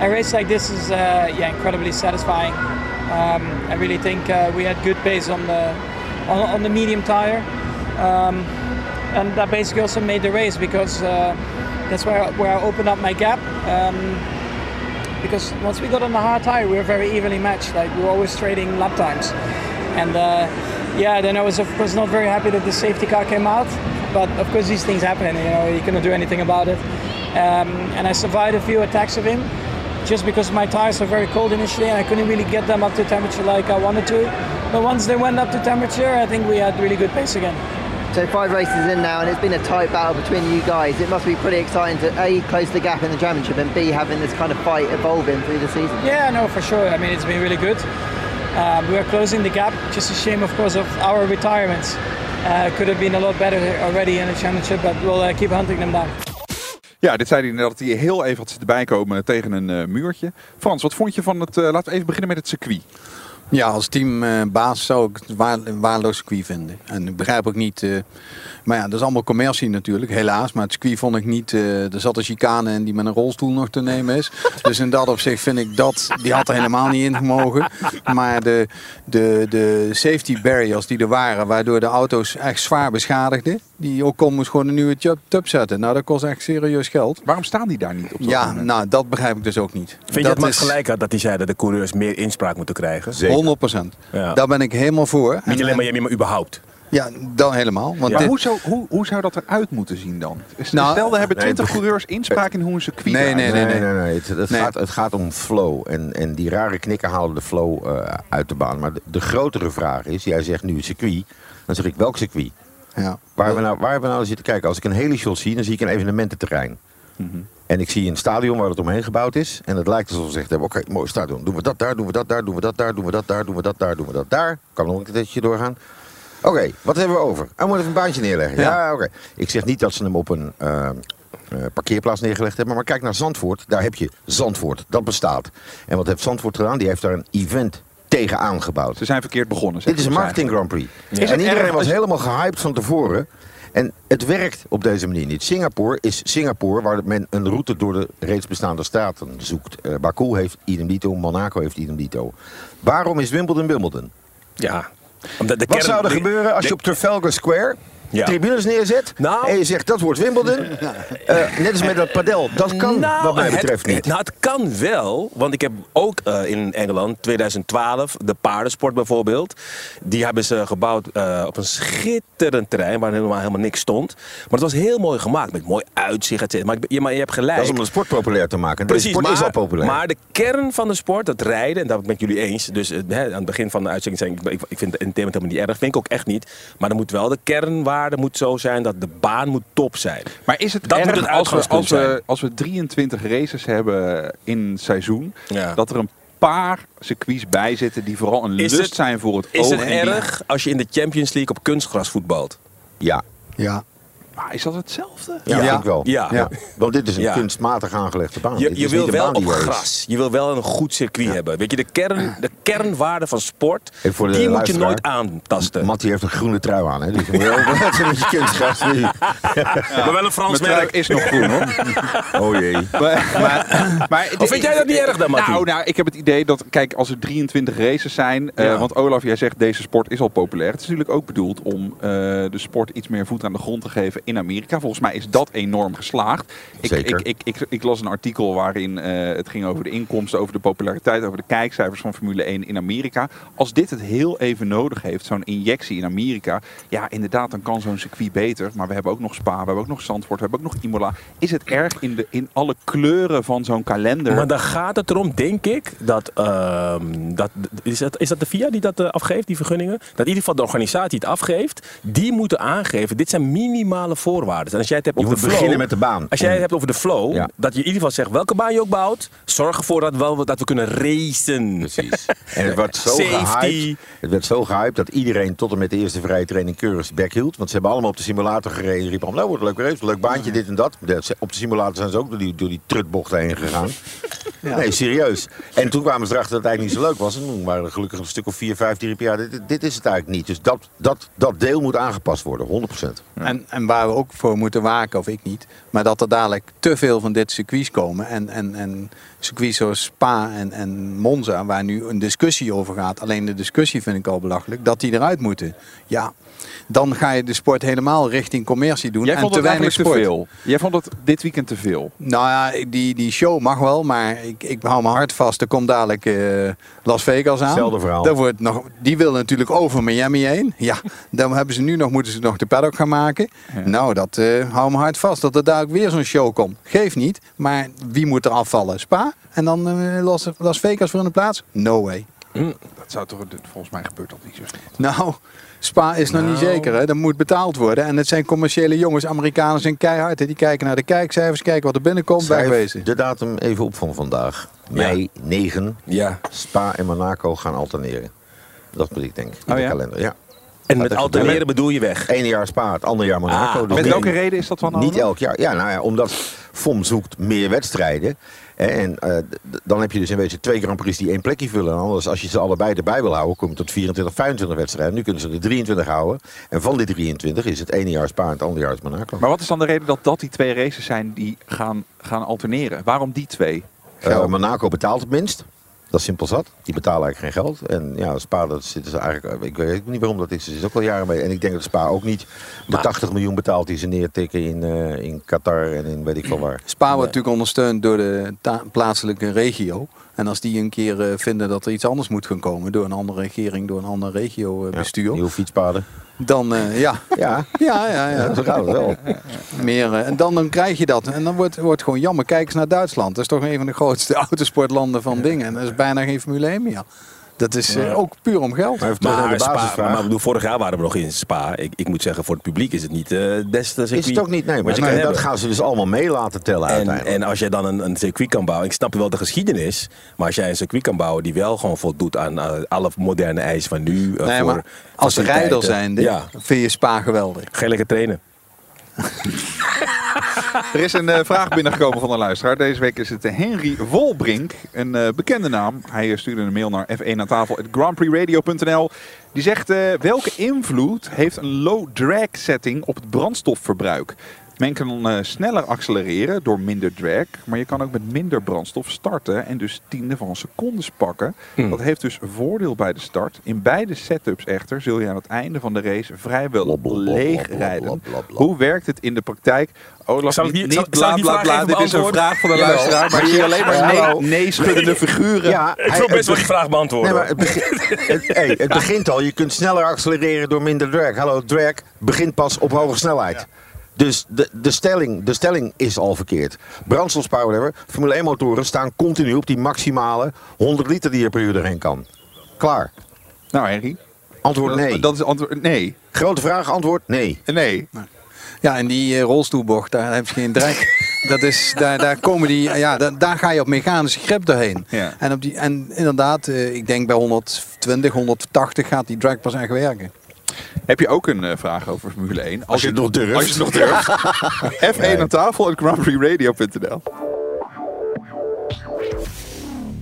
[SPEAKER 11] A race like this is uh, yeah incredibly satisfying. Um, I really think uh, we had good pace on the on, on the medium tire, um, and that basically also made the race because uh, that's where where I opened up my gap. Um, because once we got on the hard tire, we were very evenly matched. Like we were always trading lap times, and uh, yeah, then I was of course not very happy that the safety car came out. But of course these things happen. You know you cannot do anything about it. Um, and I survived a few attacks of him just because my tires were very cold initially and I couldn't really get them up to temperature like I wanted to. But once they went up to temperature, I think we had really good pace again.
[SPEAKER 12] So five races in now, and it's been a tight battle between you guys. It must be pretty exciting to a close the gap in the championship, and b having this kind of fight evolving through the season.
[SPEAKER 11] Yeah, no, for sure. I mean, it's been really good. Um, we are closing the gap. Just a shame, of course, of our retirements. Uh, could have been a lot better already in the championship, but we'll uh, keep hunting them down.
[SPEAKER 4] Ja, dit zei hij dat hij heel even had zitten bijkomen tegen een eh, muurtje. Frans, wat vond je van het... eh, laten we even beginnen met het circuit.
[SPEAKER 3] Ja, als teambaas zou ik het waar, waardeloos circuit vinden. En ik begrijp ook niet... eh, maar ja, dat is allemaal commercie natuurlijk, helaas. Maar het circuit vond ik niet... eh, er zat een chicane in die met een rolstoel nog te nemen is. <laughs> Dus in dat opzicht vind ik dat... Die had er helemaal niet in gemogen. Maar de, de, de safety barriers die er waren... waardoor de auto's echt zwaar beschadigden... Die Ocon moest gewoon een nieuwe tub- zetten. Nou, dat kost echt serieus geld.
[SPEAKER 4] Waarom staan die daar niet op?
[SPEAKER 3] Ja, nou, dat begrijp ik dus ook niet.
[SPEAKER 8] Vind je
[SPEAKER 3] dat
[SPEAKER 8] dat Max
[SPEAKER 3] is
[SPEAKER 8] gelijk had dat hij zei dat de coureurs meer inspraak moeten krijgen?
[SPEAKER 3] 100 procent.
[SPEAKER 8] Ja.
[SPEAKER 3] Daar ben ik helemaal voor.
[SPEAKER 8] Niet
[SPEAKER 3] En-
[SPEAKER 8] alleen
[SPEAKER 3] en-
[SPEAKER 8] Miami, maar überhaupt.
[SPEAKER 3] Ja, dan helemaal. Want
[SPEAKER 4] Maar
[SPEAKER 3] dit-
[SPEAKER 4] hoe, zou, hoe, hoe zou dat eruit moeten zien dan?
[SPEAKER 3] Nou,
[SPEAKER 4] Stel, er hebben
[SPEAKER 5] nee,
[SPEAKER 4] 20
[SPEAKER 5] het-
[SPEAKER 4] coureurs inspraak in hoe een circuit
[SPEAKER 3] Nee, nee,
[SPEAKER 4] ziet.
[SPEAKER 3] nee,
[SPEAKER 5] nee, nee. Het, het
[SPEAKER 3] Nee.
[SPEAKER 5] Gaat, het gaat om flow. En, en die rare knikken halen de flow eh, uit de baan. Maar de, de grotere vraag is, jij zegt nu circuit. Dan zeg ik, welk circuit?
[SPEAKER 3] Ja.
[SPEAKER 5] Waar hebben we nou, waar we nou zitten kijken? Als ik een hele shot zie, dan zie ik een evenemententerrein.
[SPEAKER 3] Mhm.
[SPEAKER 5] En ik zie een stadion waar het omheen gebouwd is. En het lijkt alsof ze gezegd hebben, oké, mooi stadion. Doen we dat daar, doen we dat daar, doen we dat daar, doen we dat daar, doen we dat daar, doen we dat daar. Kan nog een keertje doorgaan. Oké, wat hebben we over? Hij moet even een baantje neerleggen. Ja,
[SPEAKER 3] Ja.
[SPEAKER 5] oké. Ik zeg niet dat ze hem op een eh, eh, parkeerplaats neergelegd hebben. Maar kijk naar Zandvoort. Daar heb je Zandvoort. Dat bestaat. En wat heeft Zandvoort gedaan? Die heeft daar een event tegenaan gebouwd.
[SPEAKER 4] Ze zijn verkeerd begonnen.
[SPEAKER 5] Dit is een marketing Grand Prix.
[SPEAKER 4] Ja.
[SPEAKER 5] En iedereen was helemaal gehyped van tevoren. En het werkt op deze manier niet. Singapore is Singapore, waar men een route door de reeds bestaande staten zoekt. Eh Baku heeft idem dito, Monaco heeft idem dito. Waarom is Wimbledon Wimbledon?
[SPEAKER 8] Ja. Omdat de
[SPEAKER 5] Wat
[SPEAKER 8] kern-
[SPEAKER 5] zou er
[SPEAKER 8] de-
[SPEAKER 5] gebeuren als
[SPEAKER 8] de-
[SPEAKER 5] je op Trafalgar Square
[SPEAKER 8] Ja.
[SPEAKER 5] tribunes neerzet
[SPEAKER 8] Nou.
[SPEAKER 5] en je zegt dat wordt Wimbledon? <laughs> Eh, net als met dat padel. Dat kan
[SPEAKER 8] Nou,
[SPEAKER 5] wat mij
[SPEAKER 8] het-
[SPEAKER 5] betreft niet.
[SPEAKER 8] Nou, het kan wel. Want ik heb ook eh, in Engeland 2012 de paardensport bijvoorbeeld. Die hebben ze gebouwd eh, op een schitterend terrein waar helemaal, helemaal niks stond. Maar het was heel mooi gemaakt met mooi uitzicht. Maar, ja, maar je hebt gelijk.
[SPEAKER 5] Dat is om de sport populair te maken.
[SPEAKER 8] Precies,
[SPEAKER 5] sport
[SPEAKER 8] maar,
[SPEAKER 5] is al populair.
[SPEAKER 8] maar de kern van de sport, het rijden, en daar ben ik met jullie eens. Dus aan het begin van de uitzending zei ik, ik, ik vind het entertainment helemaal niet erg. Vind ik ook echt niet. Maar er moet wel de kernwaarde moet zo zijn dat de baan moet top zijn.
[SPEAKER 4] Maar is het
[SPEAKER 8] dat
[SPEAKER 4] erg
[SPEAKER 8] moet het
[SPEAKER 4] als, we,
[SPEAKER 8] uitgangspunt
[SPEAKER 4] als, we,
[SPEAKER 8] zijn?
[SPEAKER 4] als we 23 races hebben in seizoen,
[SPEAKER 8] Ja.
[SPEAKER 4] dat er een paar circuits bij zitten die vooral een
[SPEAKER 8] Is
[SPEAKER 4] lust
[SPEAKER 8] het-
[SPEAKER 4] zijn voor het
[SPEAKER 8] Is
[SPEAKER 4] oog.
[SPEAKER 8] het
[SPEAKER 4] en die-
[SPEAKER 8] erg als je in de Champions League op kunstgras voetbalt?
[SPEAKER 5] Ja.
[SPEAKER 3] Ja.
[SPEAKER 4] Maar is dat hetzelfde?
[SPEAKER 5] Ja, vind ik wel.
[SPEAKER 8] Ja.
[SPEAKER 5] Want dit is een
[SPEAKER 8] Ja.
[SPEAKER 5] kunstmatig aangelegde baan.
[SPEAKER 8] Je, wil
[SPEAKER 5] een
[SPEAKER 8] wel
[SPEAKER 5] baan die
[SPEAKER 8] op gras. Je wil wel een goed circuit hebben. Weet je, de, kern, de kernwaarde van sport,
[SPEAKER 5] Even voor de
[SPEAKER 8] die moet je nooit aantasten.
[SPEAKER 5] Mattie heeft een groene trui aan, hè? Dus je moet wel <laughs> opletten met je kunstgras nu.
[SPEAKER 8] Maar wel een Frans merk.
[SPEAKER 4] is nog groen hoor. <laughs>
[SPEAKER 5] Oh jee.
[SPEAKER 4] Maar, maar, maar-
[SPEAKER 8] Of vind jij dat niet erg dan, Mattie?
[SPEAKER 4] Nou, nou, ik heb het idee dat, kijk, als er 23 races zijn. eh,
[SPEAKER 8] Ja.
[SPEAKER 4] want Olaf, jij zegt deze sport is al populair. Het is natuurlijk ook bedoeld om eh, de sport iets meer voet aan de grond te geven in Amerika. Volgens mij is dat enorm geslaagd. Ik,
[SPEAKER 5] Zeker.
[SPEAKER 4] Ik, ik, ik, ik las een artikel waarin eh, het ging over de inkomsten, over de populariteit, over de kijkcijfers van Formule 1 in Amerika. Als dit het heel even nodig heeft, zo'n injectie in Amerika. Ja, inderdaad, dan kan zo'n circuit beter. Maar we hebben ook nog Spa, we hebben ook nog Zandvoort, we hebben ook nog Imola. Is het erg in, de, in alle kleuren van zo'n kalender?
[SPEAKER 8] Maar dan gaat het erom, denk ik, dat, ehm, dat is, dat is dat de FIA die dat eh, afgeeft, die vergunningen? Dat in ieder geval de organisatie die het afgeeft, die moeten aangeven, dit zijn minimale voorwaarden. En als jij het hebt
[SPEAKER 5] Je
[SPEAKER 8] over
[SPEAKER 5] moet
[SPEAKER 8] de flow,
[SPEAKER 5] beginnen met de baan.
[SPEAKER 8] Als jij het hebt over de flow,
[SPEAKER 5] Ja.
[SPEAKER 8] dat je in ieder geval zegt welke baan je ook bouwt, zorg ervoor dat, wel, dat we kunnen racen.
[SPEAKER 5] Precies. En het werd <laughs> zo gehyped. Het werd zo gehyped dat iedereen tot en met de eerste vrije training keurig zijn bek hield. Want ze hebben allemaal op de simulator gereden. Riepen allemaal, nou wordt een leuke race, leuk baantje, dit en dat. Op de simulator zijn ze ook door die, door die trutbocht heen gegaan. <laughs> Nee, serieus. En toen kwamen ze erachter dat het eigenlijk niet zo leuk was. En toen waren er gelukkig een stuk of vier, vijf die riepen, ja, dit, dit is het eigenlijk niet. Dus dat, dat, dat deel moet aangepast worden, 100%.
[SPEAKER 3] En, en waar we ook voor moeten waken, of ik niet, maar dat er dadelijk te veel van dit circuits komen. En, en, en circuits zoals Spa en, en Monza, waar nu een discussie over gaat. Alleen de discussie vind ik al belachelijk, dat die eruit moeten. Ja, dan ga je de sport helemaal richting commercie doen.
[SPEAKER 4] Jij
[SPEAKER 3] en
[SPEAKER 4] vond
[SPEAKER 3] te weinig
[SPEAKER 4] eigenlijk te
[SPEAKER 3] sport.
[SPEAKER 4] veel. Jij vond het dit weekend te veel.
[SPEAKER 3] Nou ja, die, die show mag wel, maar ik, ik hou mijn hart vast. Er komt dadelijk eh, Las Vegas aan.
[SPEAKER 5] Hetzelfde verhaal.
[SPEAKER 3] Daar wordt nog, die wil natuurlijk over Miami heen. Ja, dan hebben ze nu nog, moeten ze nog de paddock gaan maken. Nou, dat eh hou mijn hart vast. Dat er dadelijk weer zo'n show komt. Geef niet, maar wie moet er afvallen? Spa? En dan eh, Las, Las Vegas voor in de plaats? No way.
[SPEAKER 4] Dat zou toch, volgens mij gebeurt dat niet zo snel.
[SPEAKER 3] Nou, Spa is nog niet zeker. Hè? Dat moet betaald worden. En het zijn commerciële jongens. Amerikanen zijn keihard. Hè? Die kijken naar de kijkcijfers, kijken wat er binnenkomt.
[SPEAKER 5] Schrijf
[SPEAKER 3] Wegwezen.
[SPEAKER 5] de datum even op van vandaag. Mei 9.
[SPEAKER 8] Ja.
[SPEAKER 5] Spa en Monaco gaan alterneren. Dat moet ik denken. In
[SPEAKER 4] Oh
[SPEAKER 5] de
[SPEAKER 4] ja?
[SPEAKER 5] kalender, ja.
[SPEAKER 8] En met alterneren bedoel je weg.
[SPEAKER 5] Ene jaar Spa, het andere jaar Monaco.
[SPEAKER 8] Ah,
[SPEAKER 5] Dus
[SPEAKER 4] Met welke reden is dat dan?
[SPEAKER 5] Niet elk jaar. Ja, nou ja, omdat FOM zoekt meer wedstrijden. En eh, dan heb je dus in wezen twee Grand Prix die één plekje vullen. En anders, als je ze allebei erbij wil houden, kom je tot 24, 25 wedstrijden. Nu kunnen ze er 23 houden. En van die 23 is het ene jaar Spa en het andere jaar is Monaco.
[SPEAKER 4] Maar wat is dan de reden dat dat die twee races zijn die gaan, gaan alterneren? Waarom die twee?
[SPEAKER 5] Eh, Monaco betaalt het minst. Dat is simpel zat. Die betalen eigenlijk geen geld. En ja, Spa, dat zitten ze eigenlijk. Ik weet niet waarom dat is. Ze is ook al jaren mee. En ik denk dat Spa ook niet de 80 miljoen betaalt die ze neertikken in, eh, in Qatar en in weet ik veel waar.
[SPEAKER 3] Spa wordt natuurlijk ondersteund door de plaatselijke regio. En als die een keer eh, vinden dat er iets anders moet gaan komen door een andere regering, door een ander regio eh, bestuur,
[SPEAKER 5] Nieuwe fietspaden.
[SPEAKER 3] Dan eh, ja.
[SPEAKER 5] Ja,
[SPEAKER 3] Ja, ja, ja.
[SPEAKER 5] zo gaat het wel.
[SPEAKER 3] Meer, eh, en dan, dan krijg je dat. En dan wordt wordt gewoon jammer. Kijk eens naar Duitsland. Dat is toch een van de grootste <laughs> autosportlanden van dingen. En er is bijna geen Formule 1 meer. Dat is eh, ook puur om geld.
[SPEAKER 5] Maar
[SPEAKER 8] Maar,
[SPEAKER 5] de
[SPEAKER 8] Spa,
[SPEAKER 5] basisvraag.
[SPEAKER 8] maar bedoel, vorig jaar waren we nog in Spa. Ik, ik moet zeggen, voor het publiek is het niet eh des te
[SPEAKER 5] is
[SPEAKER 8] circuit
[SPEAKER 5] het ook niet, nee. Maar nee, dat gaan ze dus allemaal mee laten tellen
[SPEAKER 8] En,
[SPEAKER 5] uiteindelijk.
[SPEAKER 8] en als jij dan een, een circuit kan bouwen, ik snap wel de geschiedenis, maar als jij een circuit kan bouwen die wel gewoon voldoet aan eh, alle moderne eisen van nu.
[SPEAKER 3] Nee,
[SPEAKER 8] voor
[SPEAKER 3] maar als rijder zijnde
[SPEAKER 8] Ja,
[SPEAKER 3] vind je Spa geweldig.
[SPEAKER 8] ga lekker trainen. <laughs>
[SPEAKER 4] Er is een eh, vraag binnengekomen van een luisteraar. Deze week is het Henry Wolbrink, een eh, bekende naam. Hij eh, stuurde een mail naar f1 aan tafel grandprixradio.nl. Die zegt, welke invloed heeft een low drag setting op het brandstofverbruik? Men kan eh, sneller accelereren door minder drag, maar je kan ook met minder brandstof starten en dus tiende van secondes pakken.
[SPEAKER 8] Hmm.
[SPEAKER 4] Dat heeft dus voordeel bij de start. In beide setups echter zul je aan het einde van de race vrijwel leeg rijden. Hoe werkt het in de praktijk? Olaf,
[SPEAKER 8] Zal ik
[SPEAKER 4] niet, niet
[SPEAKER 8] zal
[SPEAKER 4] bla bla
[SPEAKER 8] vraag
[SPEAKER 4] bla. Dit is een vraag van de luisteraar, maar ik zie alleen maar nee, nee schuddende <laughs> figuren.
[SPEAKER 5] Ja,
[SPEAKER 8] Ik wil best wel die vraag beantwoorden.
[SPEAKER 5] Nee, maar het, begin- het, hey, het begint al. Je kunt sneller accelereren door minder drag. Hallo, drag begint pas op hoge snelheid. Dus de, de, stelling, de stelling is al verkeerd. Brandstofspower, whatever. Formule 1 motoren staan continu op die maximale 100 liter die je per uur erheen kan. Klaar.
[SPEAKER 4] Nou, Henry.
[SPEAKER 5] Antwoord nee.
[SPEAKER 4] Dat is antwoord nee.
[SPEAKER 5] Grote vraag, antwoord nee.
[SPEAKER 4] Nee.
[SPEAKER 3] Ja, en die eh, rolstoelbocht, daar heb je geen drek. <laughs> Dat is, daar, daar komen die, ja, daar, daar ga je op mechanische grip doorheen.
[SPEAKER 4] Ja.
[SPEAKER 3] En, op die, en inderdaad, eh, ik denk bij 120, 180 gaat die drag pas echt werken.
[SPEAKER 4] Heb je ook een eh, vraag over Formule 1?
[SPEAKER 5] Als je het nog durft.
[SPEAKER 4] Als je het nog durft. <laughs> F1 aan tafel at grandprixradio.nl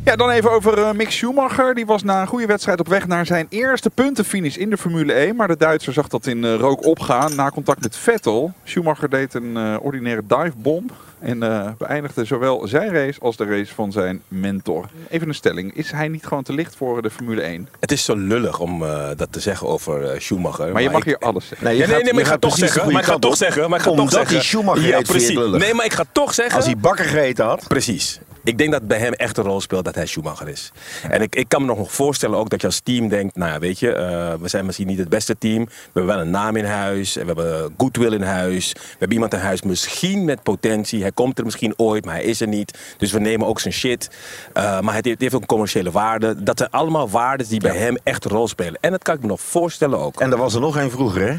[SPEAKER 4] Ja, dan even over eh, Mick Schumacher. Die was na een goede wedstrijd op weg naar zijn eerste puntenfinish in de Formule 1. Maar de Duitser zag dat in eh, rook opgaan na contact met Vettel. Schumacher deed een eh, ordinaire divebomb. En eh, beëindigde zowel zijn race als de race van zijn mentor. Even een stelling. Is hij niet gewoon te licht voor de Formule 1?
[SPEAKER 8] Het is zo lullig om eh, dat te zeggen over eh, Schumacher.
[SPEAKER 4] Maar je mag
[SPEAKER 8] ik-
[SPEAKER 4] hier alles zeggen.
[SPEAKER 5] Nee, je
[SPEAKER 8] Ja, nee,
[SPEAKER 5] gaat-
[SPEAKER 8] nee, maar
[SPEAKER 5] je
[SPEAKER 8] ik ga
[SPEAKER 5] gaat
[SPEAKER 8] toch zeggen. Maar ik ga toch zeggen. Maar ik ga toch
[SPEAKER 5] Omdat
[SPEAKER 8] zeggen.
[SPEAKER 5] die Schumacher
[SPEAKER 8] Ja, precies.
[SPEAKER 5] lullig.
[SPEAKER 8] Nee, maar ik ga toch zeggen.
[SPEAKER 5] Als hij bakker gegeten had.
[SPEAKER 8] Precies. Ik denk dat bij hem echt een rol speelt dat hij Schumacher is. En ik, ik kan me nog voorstellen ook dat je als team denkt... nou ja, weet je, eh, we zijn misschien niet het beste team. We hebben wel een naam in huis. En we hebben goodwill in huis. We hebben iemand in huis misschien met potentie. Hij komt er misschien ooit, maar hij is er niet. Dus we nemen ook zijn shit. Eh, maar het heeft, het heeft ook een commerciële waarde. Dat zijn allemaal waarden die bij hem echt een rol spelen. En dat kan ik me nog voorstellen ook.
[SPEAKER 5] En er was er nog één vroeger, hè?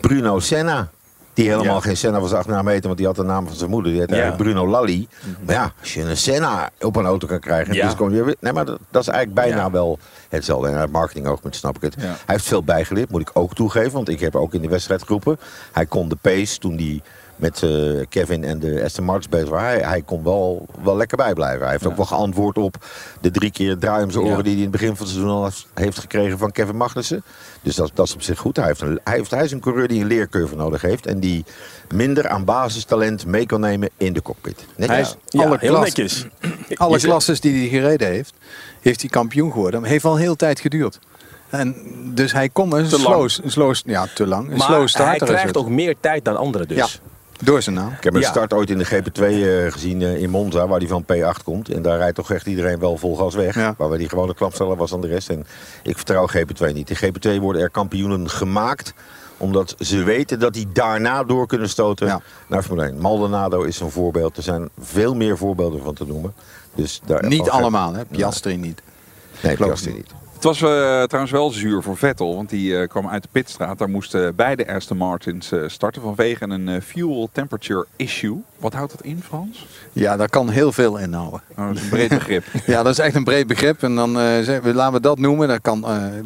[SPEAKER 5] Bruno Senna. Die helemaal
[SPEAKER 8] Ja.
[SPEAKER 5] geen Senna was 8 meter, want die had de naam van zijn moeder. Die heette
[SPEAKER 8] Ja.
[SPEAKER 5] Bruno Lalli. Maar ja, als je een Senna op een auto kan krijgen.
[SPEAKER 8] Ja.
[SPEAKER 5] Dus kom je weer, nee, maar dat, dat is eigenlijk bijna wel hetzelfde. En uit marketingoogpunt snap ik het. Hij heeft veel bijgeleerd, moet ik ook toegeven. Want ik heb ook in de wedstrijd geroepen. Hij kon de pace toen hij met eh, Kevin en de Aston Martins bezig. Hij, hij kon wel, wel lekker bijblijven. Hij heeft ook wel geantwoord op de drie keer draai om zijn oren
[SPEAKER 8] Ja.
[SPEAKER 5] die hij in het begin van het seizoen al heeft gekregen van Kevin Magnussen. Dus dat, dat is op zich goed. Hij, heeft een, hij, heeft, hij is een coureur die een leercurve nodig heeft. En die minder aan basistalent mee kan nemen in de cockpit. Net
[SPEAKER 3] Hij
[SPEAKER 5] als-
[SPEAKER 3] is
[SPEAKER 8] Ja,
[SPEAKER 3] alle
[SPEAKER 8] heel
[SPEAKER 3] klas-
[SPEAKER 8] netjes. <clears throat>
[SPEAKER 3] Alle klasses die hij gereden heeft, heeft hij kampioen geworden. Maar heeft al heel tijd geduurd. En dus hij kon een
[SPEAKER 4] Te
[SPEAKER 3] slow,
[SPEAKER 4] lang.
[SPEAKER 3] een slow, ja, te lang. Een
[SPEAKER 8] Maar
[SPEAKER 3] slow
[SPEAKER 8] hij
[SPEAKER 3] starter is
[SPEAKER 8] krijgt ook meer tijd dan anderen dus.
[SPEAKER 3] Ja. Door zijn naam.
[SPEAKER 5] Ik heb een
[SPEAKER 8] Ja.
[SPEAKER 5] start ooit in de GP2 eh, gezien eh, in Monza, waar die van P8 komt. En daar rijdt toch echt iedereen wel vol gas weg.
[SPEAKER 3] Ja.
[SPEAKER 5] Waar die gewoon een klapsteller was aan de rest. En ik vertrouw GP2 niet. In GP2 worden er kampioenen gemaakt omdat ze weten dat die daarna door kunnen stoten
[SPEAKER 3] Ja.
[SPEAKER 5] naar Formule 1. Maldonado is een voorbeeld. Er zijn veel meer voorbeelden van te noemen. Dus daar,
[SPEAKER 3] Niet allemaal, hè? Piastri niet.
[SPEAKER 5] Nee, Piastri niet.
[SPEAKER 4] Het was eh, trouwens wel zuur voor Vettel, want die eh, kwam uit de pitstraat. Daar moesten beide Aston Martins eh, starten vanwege een fuel temperature issue. Wat houdt dat in, Frans?
[SPEAKER 3] Ja, daar kan heel veel inhouden.
[SPEAKER 4] Oh, dat is een breed begrip. <laughs>
[SPEAKER 3] Ja, dat is echt een breed begrip. En dan we, laten we dat noemen. Dan kan,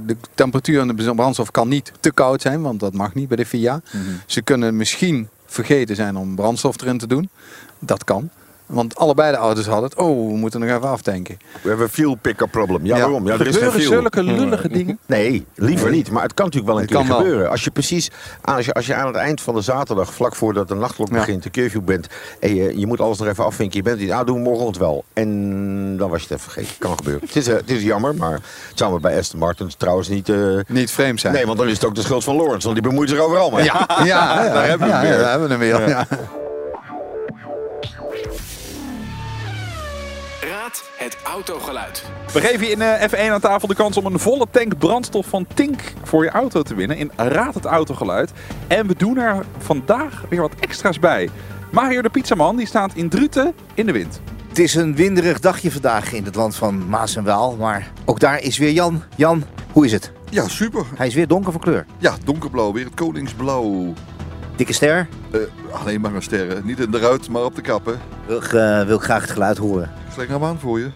[SPEAKER 3] de temperatuur in de brandstof kan niet te koud zijn, want dat mag niet bij de FIA. Ze kunnen misschien vergeten zijn om brandstof erin te doen. Dat kan. Want allebei de auto's hadden het. Oh, we moeten nog even aftanken.
[SPEAKER 5] We hebben een fuel pick-up problem. Ja,
[SPEAKER 3] Ja.
[SPEAKER 5] waarom? Ja, er is geen
[SPEAKER 4] Gebeuren
[SPEAKER 5] fuel.
[SPEAKER 4] zulke lullige dingen?
[SPEAKER 5] Nee, liever niet. Maar het kan natuurlijk wel een
[SPEAKER 3] Het
[SPEAKER 5] keer
[SPEAKER 3] wel.
[SPEAKER 5] gebeuren. Als je precies als je, als je aan het eind van de zaterdag, vlak voordat de nachtklok
[SPEAKER 3] Ja.
[SPEAKER 5] begint, de curfew bent. En je, je moet alles nog even afvinken. Je bent niet, ah, doen we morgenochtend wel. En dan was je het even vergeten. Kan gebeuren. Het is, eh, het is jammer, maar het zou bij Aston Martin trouwens niet. eh,
[SPEAKER 3] Niet vreemd zijn.
[SPEAKER 5] nee, want dan is het ook de schuld van Lawrence, want die bemoeit zich overal mee.
[SPEAKER 3] Ja, <laughs> ja,
[SPEAKER 5] Daar hebben we hem weer.
[SPEAKER 2] Autogeluid.
[SPEAKER 4] We geven je in eh, F1 aan tafel de kans om een volle tank brandstof van Tink voor je auto te winnen in Raad het Autogeluid. En we doen er vandaag weer wat extra's bij. Mario de Pizzaman die staat in Druten in de wind.
[SPEAKER 13] Het is een winderig dagje vandaag in het land van Maas en Waal. Maar ook daar is weer Jan. Jan, hoe is het?
[SPEAKER 14] Ja, super.
[SPEAKER 13] Hij is weer donker van kleur.
[SPEAKER 14] Ja, donkerblauw, weer het koningsblauw.
[SPEAKER 13] Dikke ster.
[SPEAKER 14] Eh, alleen maar een sterren. Niet in de ruit, maar op de kappen.
[SPEAKER 13] Wil, ik, eh, wil graag het geluid horen.
[SPEAKER 14] Sleng hem aan voor je.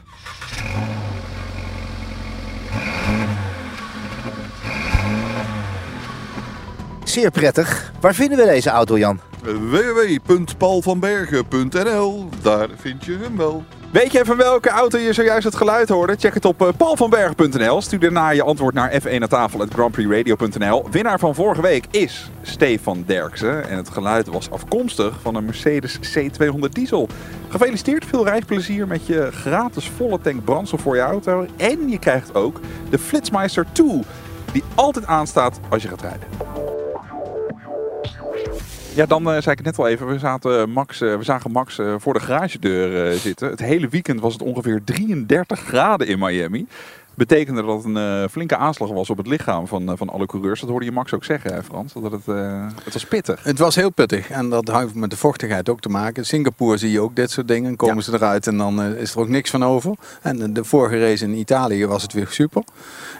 [SPEAKER 13] Zeer prettig. Waar vinden we deze auto, Jan?
[SPEAKER 14] www.paulvanbergen.nl. Daar vind je hem wel.
[SPEAKER 4] Weet je van welke auto je zojuist het geluid hoorde? Check het op eh, paulvanberg.nl. Stuur daarna je antwoord naar f1 aan tafel grandprixradio.nl. Winnaar van vorige week is Stefan Derksen. En het geluid was afkomstig van een Mercedes C200 diesel. Gefeliciteerd, veel rijplezier met je gratis volle tank brandstof voor je auto. En je krijgt ook de Flitsmeister 2, die altijd aanstaat als je gaat rijden. Ja, dan eh, zei ik het net al even. We, zaten Max, eh, we zagen Max eh, voor de garagedeur eh, zitten. Het hele weekend was het ongeveer 33 graden in Miami. Betekende dat het een eh, flinke aanslag was op het lichaam van, eh, van alle coureurs. Dat hoorde je Max ook zeggen, hè, Frans. Dat het, eh, het was pittig.
[SPEAKER 3] Het was heel pittig en dat heeft met de vochtigheid ook te maken. In Singapore zie je ook dit soort dingen. Komen ze eruit en dan eh, is er ook niks van over. En eh, de vorige race in Italië was het weer super.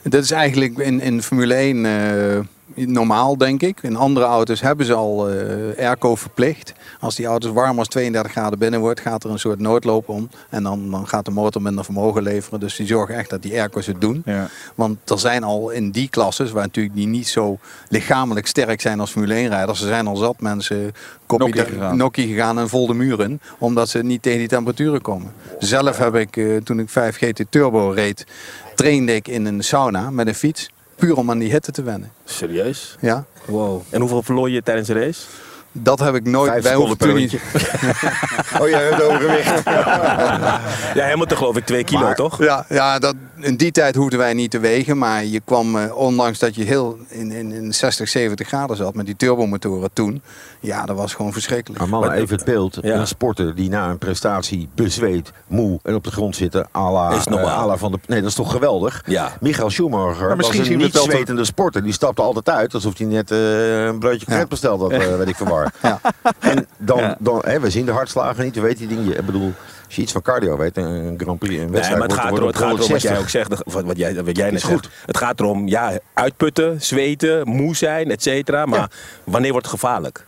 [SPEAKER 3] En dat is eigenlijk in, in Formule 1 eh, normaal, denk ik. In andere auto's hebben ze al eh, airco verplicht. Als die auto's warm als 32 graden binnen wordt, gaat er een soort noodloop om. En dan, dan gaat de motor minder vermogen leveren. Dus die zorgen echt dat die airco's het doen.
[SPEAKER 4] Ja.
[SPEAKER 3] Want er zijn al in die klasses, waar natuurlijk die niet zo lichamelijk sterk zijn als Formule 1 rijders. Er zijn al zat mensen
[SPEAKER 4] Nokkie
[SPEAKER 3] da-
[SPEAKER 4] gegaan.
[SPEAKER 3] nokkie gegaan en vol de muren. Omdat ze niet tegen die temperaturen komen. Zelf heb ik, eh, toen ik 5 GT Turbo reed, trainde ik in een sauna met een fiets. Puur om aan die hitte te wennen.
[SPEAKER 8] Serieus?
[SPEAKER 3] Ja.
[SPEAKER 8] Wow. En hoeveel verloor je tijdens de race?
[SPEAKER 3] Dat heb ik nooit
[SPEAKER 5] Vijf
[SPEAKER 3] hoeven
[SPEAKER 5] per
[SPEAKER 3] toen niet. <laughs>
[SPEAKER 5] Oh, jij hebt overgewicht.
[SPEAKER 8] Ja, helemaal te geloof ik twee kilo,
[SPEAKER 3] Maar-
[SPEAKER 8] toch?
[SPEAKER 3] Ja, ja dat, in die tijd hoefden wij niet te wegen. Maar je kwam, eh, ondanks dat je heel in, in, in 60, 70 graden zat met die turbomotoren toen. Ja, dat was gewoon verschrikkelijk.
[SPEAKER 5] Maar mannen, even het beeld.
[SPEAKER 8] Ja.
[SPEAKER 5] Een sporter die na een prestatie bezweet, moe en op de grond zitten. à la,
[SPEAKER 8] Is normaal.
[SPEAKER 5] eh, à la van de, nee, dat is toch geweldig?
[SPEAKER 8] Ja.
[SPEAKER 5] Michael Schumacher
[SPEAKER 4] Maar misschien
[SPEAKER 5] was
[SPEAKER 4] zien
[SPEAKER 5] een
[SPEAKER 4] we
[SPEAKER 5] niet
[SPEAKER 4] het wel
[SPEAKER 5] zwetende sporter. Die stapte altijd uit alsof hij net eh, een broodje
[SPEAKER 3] Ja.
[SPEAKER 5] ja. besteld had, weet ik van waar.
[SPEAKER 3] Ja.
[SPEAKER 5] En dan,
[SPEAKER 4] Ja.
[SPEAKER 5] dan hè, we zien de hartslagen niet, we weten die dingen. Ik bedoel, als je iets van cardio weet, een Grand Prix, een
[SPEAKER 8] Nee,
[SPEAKER 5] wedstrijd
[SPEAKER 8] maar het gaat, erom, het gaat erom wat jij
[SPEAKER 5] 160.
[SPEAKER 8] ook zegt, wat, wat jij, wat jij net
[SPEAKER 5] goed.
[SPEAKER 8] Het gaat erom, ja, uitputten, zweten, moe zijn, et cetera. Maar
[SPEAKER 5] Ja.
[SPEAKER 8] wanneer wordt het gevaarlijk?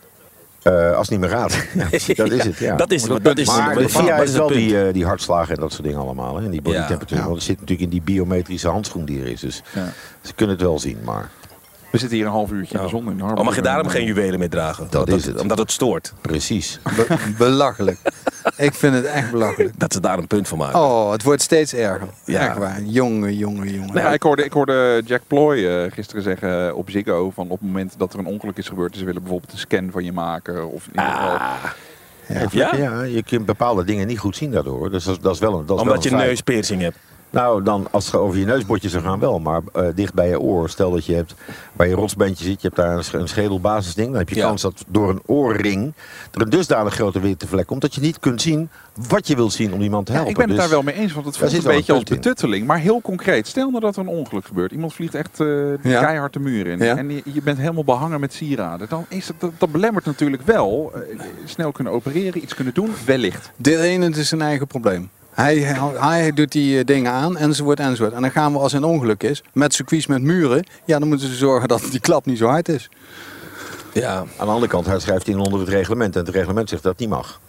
[SPEAKER 5] Eh, als het niet meer gaat. <laughs> Dat is het, ja.
[SPEAKER 8] Dat is,
[SPEAKER 5] Maar
[SPEAKER 8] dat is,
[SPEAKER 5] maar
[SPEAKER 8] dat
[SPEAKER 5] de VIA
[SPEAKER 8] dat
[SPEAKER 5] heeft wel die, eh, die hartslagen en dat soort dingen allemaal. Hè? En die bodytemperatuur.
[SPEAKER 3] Ja.
[SPEAKER 5] Want het zit natuurlijk in die biometrische handschoen die er is. Dus ze kunnen het wel zien. Maar
[SPEAKER 4] We zitten hier een half uurtje in de zon in de
[SPEAKER 8] Oh, mag je daarom geen juwelen mee dragen?
[SPEAKER 5] Dat
[SPEAKER 8] omdat,
[SPEAKER 5] is het.
[SPEAKER 8] Omdat het stoort.
[SPEAKER 5] precies.
[SPEAKER 3] Be- <laughs> belachelijk. ik vind het echt belachelijk.
[SPEAKER 8] Dat ze daar een punt van maken.
[SPEAKER 3] Oh, het wordt steeds erger.
[SPEAKER 8] Ja.
[SPEAKER 3] Echt waar. Jongen, jongen, jongen.
[SPEAKER 4] Nou ik, hoorde, ik hoorde Jack Ploy eh, gisteren zeggen op Ziggo van op het moment dat er een ongeluk is gebeurd, ze willen bijvoorbeeld een scan van je maken of in ieder geval.
[SPEAKER 8] Ah,
[SPEAKER 5] Ja,
[SPEAKER 8] Ja?
[SPEAKER 5] ja? je kunt bepaalde dingen niet goed zien daardoor. Dus dat, is- dat is wel een dat is
[SPEAKER 8] omdat je
[SPEAKER 5] een
[SPEAKER 8] neuspiercing hebt.
[SPEAKER 5] Nou, dan als het over je neusbotje zou gaan wel. Maar eh, dicht bij je oor. Stel dat je hebt waar je rotsbeentje zit. Je hebt daar een, sch- een schedelbasisding. Dan heb je
[SPEAKER 8] Ja.
[SPEAKER 5] kans dat door een oorring er een dusdanig grote witte vlek komt. Dat je niet kunt zien wat je wilt zien om iemand te
[SPEAKER 4] Ja,
[SPEAKER 5] helpen.
[SPEAKER 4] ik ben het
[SPEAKER 5] Dus-
[SPEAKER 4] daar wel mee eens, want het voelt
[SPEAKER 5] zit
[SPEAKER 4] een
[SPEAKER 5] een
[SPEAKER 4] beetje als betutteling. Maar heel concreet, stel nou dat er een ongeluk gebeurt. Iemand vliegt echt eh
[SPEAKER 3] Ja.
[SPEAKER 4] keihard de muur in.
[SPEAKER 3] Ja.
[SPEAKER 4] En je, je bent helemaal behangen met sieraden. Dan is het, dat, dat belemmert natuurlijk wel. eh, snel kunnen opereren, iets kunnen doen, wellicht.
[SPEAKER 3] De ene het is zijn eigen probleem. Hij, hij, doet die eh, dingen aan, enzovoort, enzovoort. En dan gaan we als er een ongeluk is, met circuits met muren. Ja, dan moeten ze zorgen dat die klap niet zo hard is.
[SPEAKER 8] Ja.
[SPEAKER 5] Aan de andere kant, hij schrijft in onder het reglement. En het reglement zegt dat het niet mag.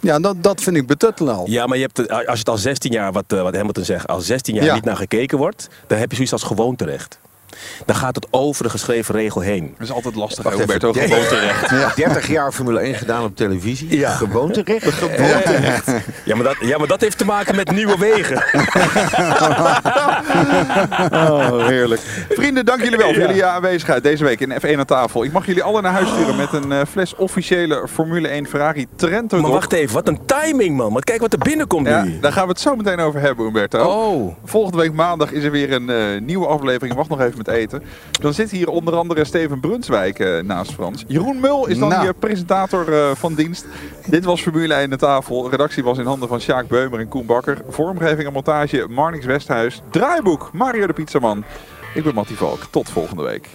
[SPEAKER 3] Ja, dat, dat vind ik betuttelen al.
[SPEAKER 8] ja, maar je hebt, het- als je het al 16 jaar, wat, eh, wat Hamilton zegt, al 16 jaar
[SPEAKER 3] Ja.
[SPEAKER 8] niet naar gekeken wordt, dan heb je zoiets als gewoonterecht. Dan gaat het over de geschreven regel heen.
[SPEAKER 4] Dat is altijd lastig,
[SPEAKER 5] Wacht even,
[SPEAKER 4] Roberto.
[SPEAKER 5] dertig-
[SPEAKER 4] Gewoon terecht.
[SPEAKER 5] 30 <laughs> jaar Formule 1 gedaan op televisie.
[SPEAKER 8] Ja.
[SPEAKER 5] Gewoonterecht.
[SPEAKER 8] Ja maar, dat, ja, maar dat heeft te maken met nieuwe wegen. <laughs>
[SPEAKER 4] Oh, heerlijk. Vrienden, dank jullie wel voor jullie aanwezigheid deze week in F1 aan tafel. Ik mag jullie allen naar huis sturen met een eh, fles officiële Formule 1 Ferrari Trento.
[SPEAKER 8] Maar wacht even, wat een timing man. Maar kijk wat er binnenkomt
[SPEAKER 4] Ja,
[SPEAKER 8] nu.
[SPEAKER 4] daar gaan we het zo meteen over hebben, Humberto.
[SPEAKER 8] Oh.
[SPEAKER 4] Volgende week maandag is er weer een eh, nieuwe aflevering. Wacht nog even met eten. Dan zit hier onder andere Steven Brunswijk eh, naast Frans. Jeroen Mul is dan
[SPEAKER 3] Nou.
[SPEAKER 4] je presentator eh, van dienst. Dit was Formule 1 aan tafel. Redactie was in handen van Sjaak Beumer en Koen Bakker. Vormgeving en montage Marnix Westhuis. Draaiboek Mario de Pizzaman. Ik ben Mattie Valk. Tot volgende week.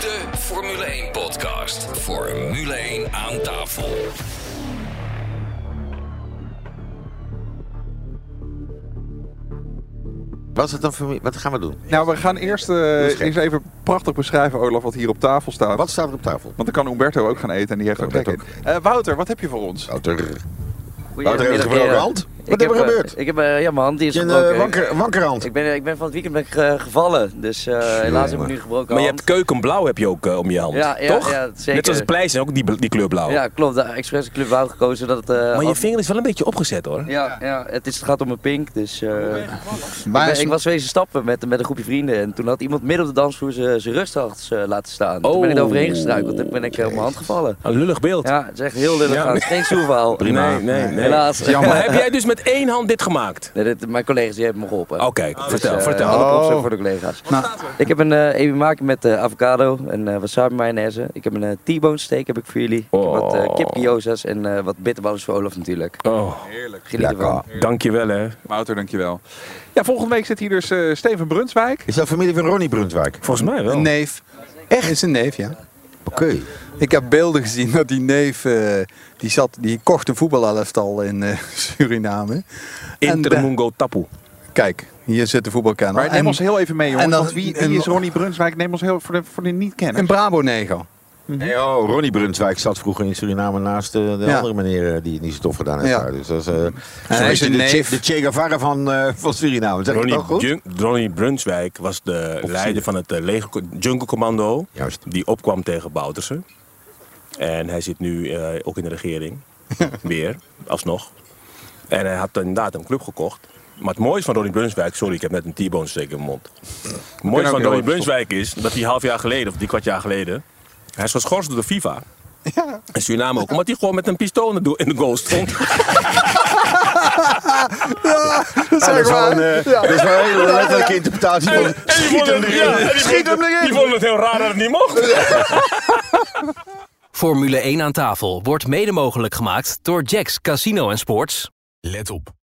[SPEAKER 10] De Formule 1 podcast. Formule 1 aan tafel.
[SPEAKER 5] Wat is het dan voor Wat gaan we doen?
[SPEAKER 4] Nou, we gaan eerst, eh, eerst even prachtig beschrijven, Olaf, wat hier op tafel staat.
[SPEAKER 5] Wat staat er op tafel?
[SPEAKER 4] Want dan kan Umberto ook gaan eten en die heeft ook
[SPEAKER 5] Umberto
[SPEAKER 4] trek in. Eh, Wouter, wat heb je voor ons?
[SPEAKER 5] Wouter. Wouter heeft een gebroken hand.
[SPEAKER 9] Wat
[SPEAKER 15] heb, eh,
[SPEAKER 9] gebeurd?
[SPEAKER 15] Ik heb eh, ja, mijn hand die is
[SPEAKER 9] Je een,
[SPEAKER 15] gebroken.
[SPEAKER 9] eh, wanker- wankerhand.
[SPEAKER 15] Ik ben, ik ben van het weekend ben ik, gevallen, dus eh, helaas heb ik nu een gebroken
[SPEAKER 8] Maar je hebt keukenblauw heb je ook om je hand,
[SPEAKER 15] Ja, ja,
[SPEAKER 8] toch?
[SPEAKER 15] ja, zeker.
[SPEAKER 8] Net als de pleisen ook die, die kleur blauw.
[SPEAKER 15] Ja, klopt. De expres de kleur blauw gekozen dat het... eh,
[SPEAKER 8] maar je vinger is wel een beetje opgezet hoor.
[SPEAKER 15] Ja, ja het, is, het gaat om een pink, dus... eh, ik,
[SPEAKER 3] Maar
[SPEAKER 15] ben-
[SPEAKER 3] is-
[SPEAKER 15] ik was wezen stappen met, met een groepje vrienden en toen had iemand midden op de dansvloer zijn eh, laten staan. Toen ben ik er
[SPEAKER 8] Oh.
[SPEAKER 15] overheen gestruikeld en ben ik op mijn hand gevallen.
[SPEAKER 8] Een lullig beeld.
[SPEAKER 15] Ja, het is echt heel lullig. Het is geen soeverhaal.
[SPEAKER 8] Nee, nee, nee.
[SPEAKER 15] Helaas.
[SPEAKER 8] Maar <laughs> heb jij dus met één hand dit gemaakt?
[SPEAKER 15] Nee, dit, mijn collega's die hebben me geholpen.
[SPEAKER 8] Oké, vertel,
[SPEAKER 15] eh,
[SPEAKER 8] vertel.
[SPEAKER 15] Alle
[SPEAKER 8] Oh.
[SPEAKER 15] voor de collega's.
[SPEAKER 3] Nou.
[SPEAKER 15] Ik heb een uh, ebi met eh, avocado en eh wasabi mayonaise. Ik heb een eh, T-bone steak heb ik voor jullie. Ik heb wat eh, kip gyoza's en eh, wat bitterballen voor Olaf natuurlijk.
[SPEAKER 8] Oh,
[SPEAKER 4] heerlijk.
[SPEAKER 15] Geniet ervan.
[SPEAKER 8] Dankjewel hè.
[SPEAKER 4] Wouter, dankjewel. Ja, volgende week zit hier dus eh, Steven Brunswijk.
[SPEAKER 5] Is dat familie van Ronnie Brunswijk?
[SPEAKER 8] Volgens mij wel.
[SPEAKER 3] Een neef. Echt? Is een neef, ja.
[SPEAKER 5] Oké.
[SPEAKER 3] Ik heb beelden gezien dat die neef, eh, die, zat, die kocht een voetbalelftal in eh, <laughs> Suriname.
[SPEAKER 8] Intermungo Tapu.
[SPEAKER 3] Kijk, hier zit de voetbalkenner.
[SPEAKER 4] Maar neem
[SPEAKER 3] En-
[SPEAKER 4] ons heel even mee, jongens.
[SPEAKER 3] en
[SPEAKER 4] wie, is Ronnie Brunswijk? Neem ons heel voor de, voor de niet-kenners.
[SPEAKER 3] Een Brabo-neger.
[SPEAKER 5] Nee, oh, Ronnie Brunswijk zat vroeger in Suriname naast eh, de
[SPEAKER 3] Ja.
[SPEAKER 5] andere meneer eh, die het niet zo tof gedaan heeft.
[SPEAKER 3] Ja.
[SPEAKER 5] daar. Dus dat is, eh,
[SPEAKER 3] hij is
[SPEAKER 5] de. Che, de Che Guevara van, eh, van Suriname. Zeg ik
[SPEAKER 8] Ronnie,
[SPEAKER 5] dat goed?
[SPEAKER 8] Ronnie Brunswijk was de leider van het uh, leger Jungle Commando.
[SPEAKER 5] Juist.
[SPEAKER 8] Die opkwam tegen Bouterse. En hij zit nu eh, ook in de regering. <laughs> Weer, alsnog. En hij had inderdaad een club gekocht. Maar het mooiste van Ronnie Brunswijk... Sorry, ik heb net een T-bone steek in mijn mond. Het mooiste van Ronnie Brunswijk is dat hij half jaar geleden... of drie kwart jaar geleden... Hij is geschorst door de FIFA. En Suriname ook. Omdat hij gewoon met een pistool in de, do- in de goal stond.
[SPEAKER 3] Ja, <laughs>
[SPEAKER 5] dat is wel een, dat is wel een hele letterlijke interpretatie van... Schiet hem erin! Schiet hem erin!
[SPEAKER 8] Die vonden het heel raar dat het niet mocht.
[SPEAKER 6] Formule 1 aan tafel wordt mede mogelijk gemaakt door Jacks Casino en Sports.
[SPEAKER 2] Let op.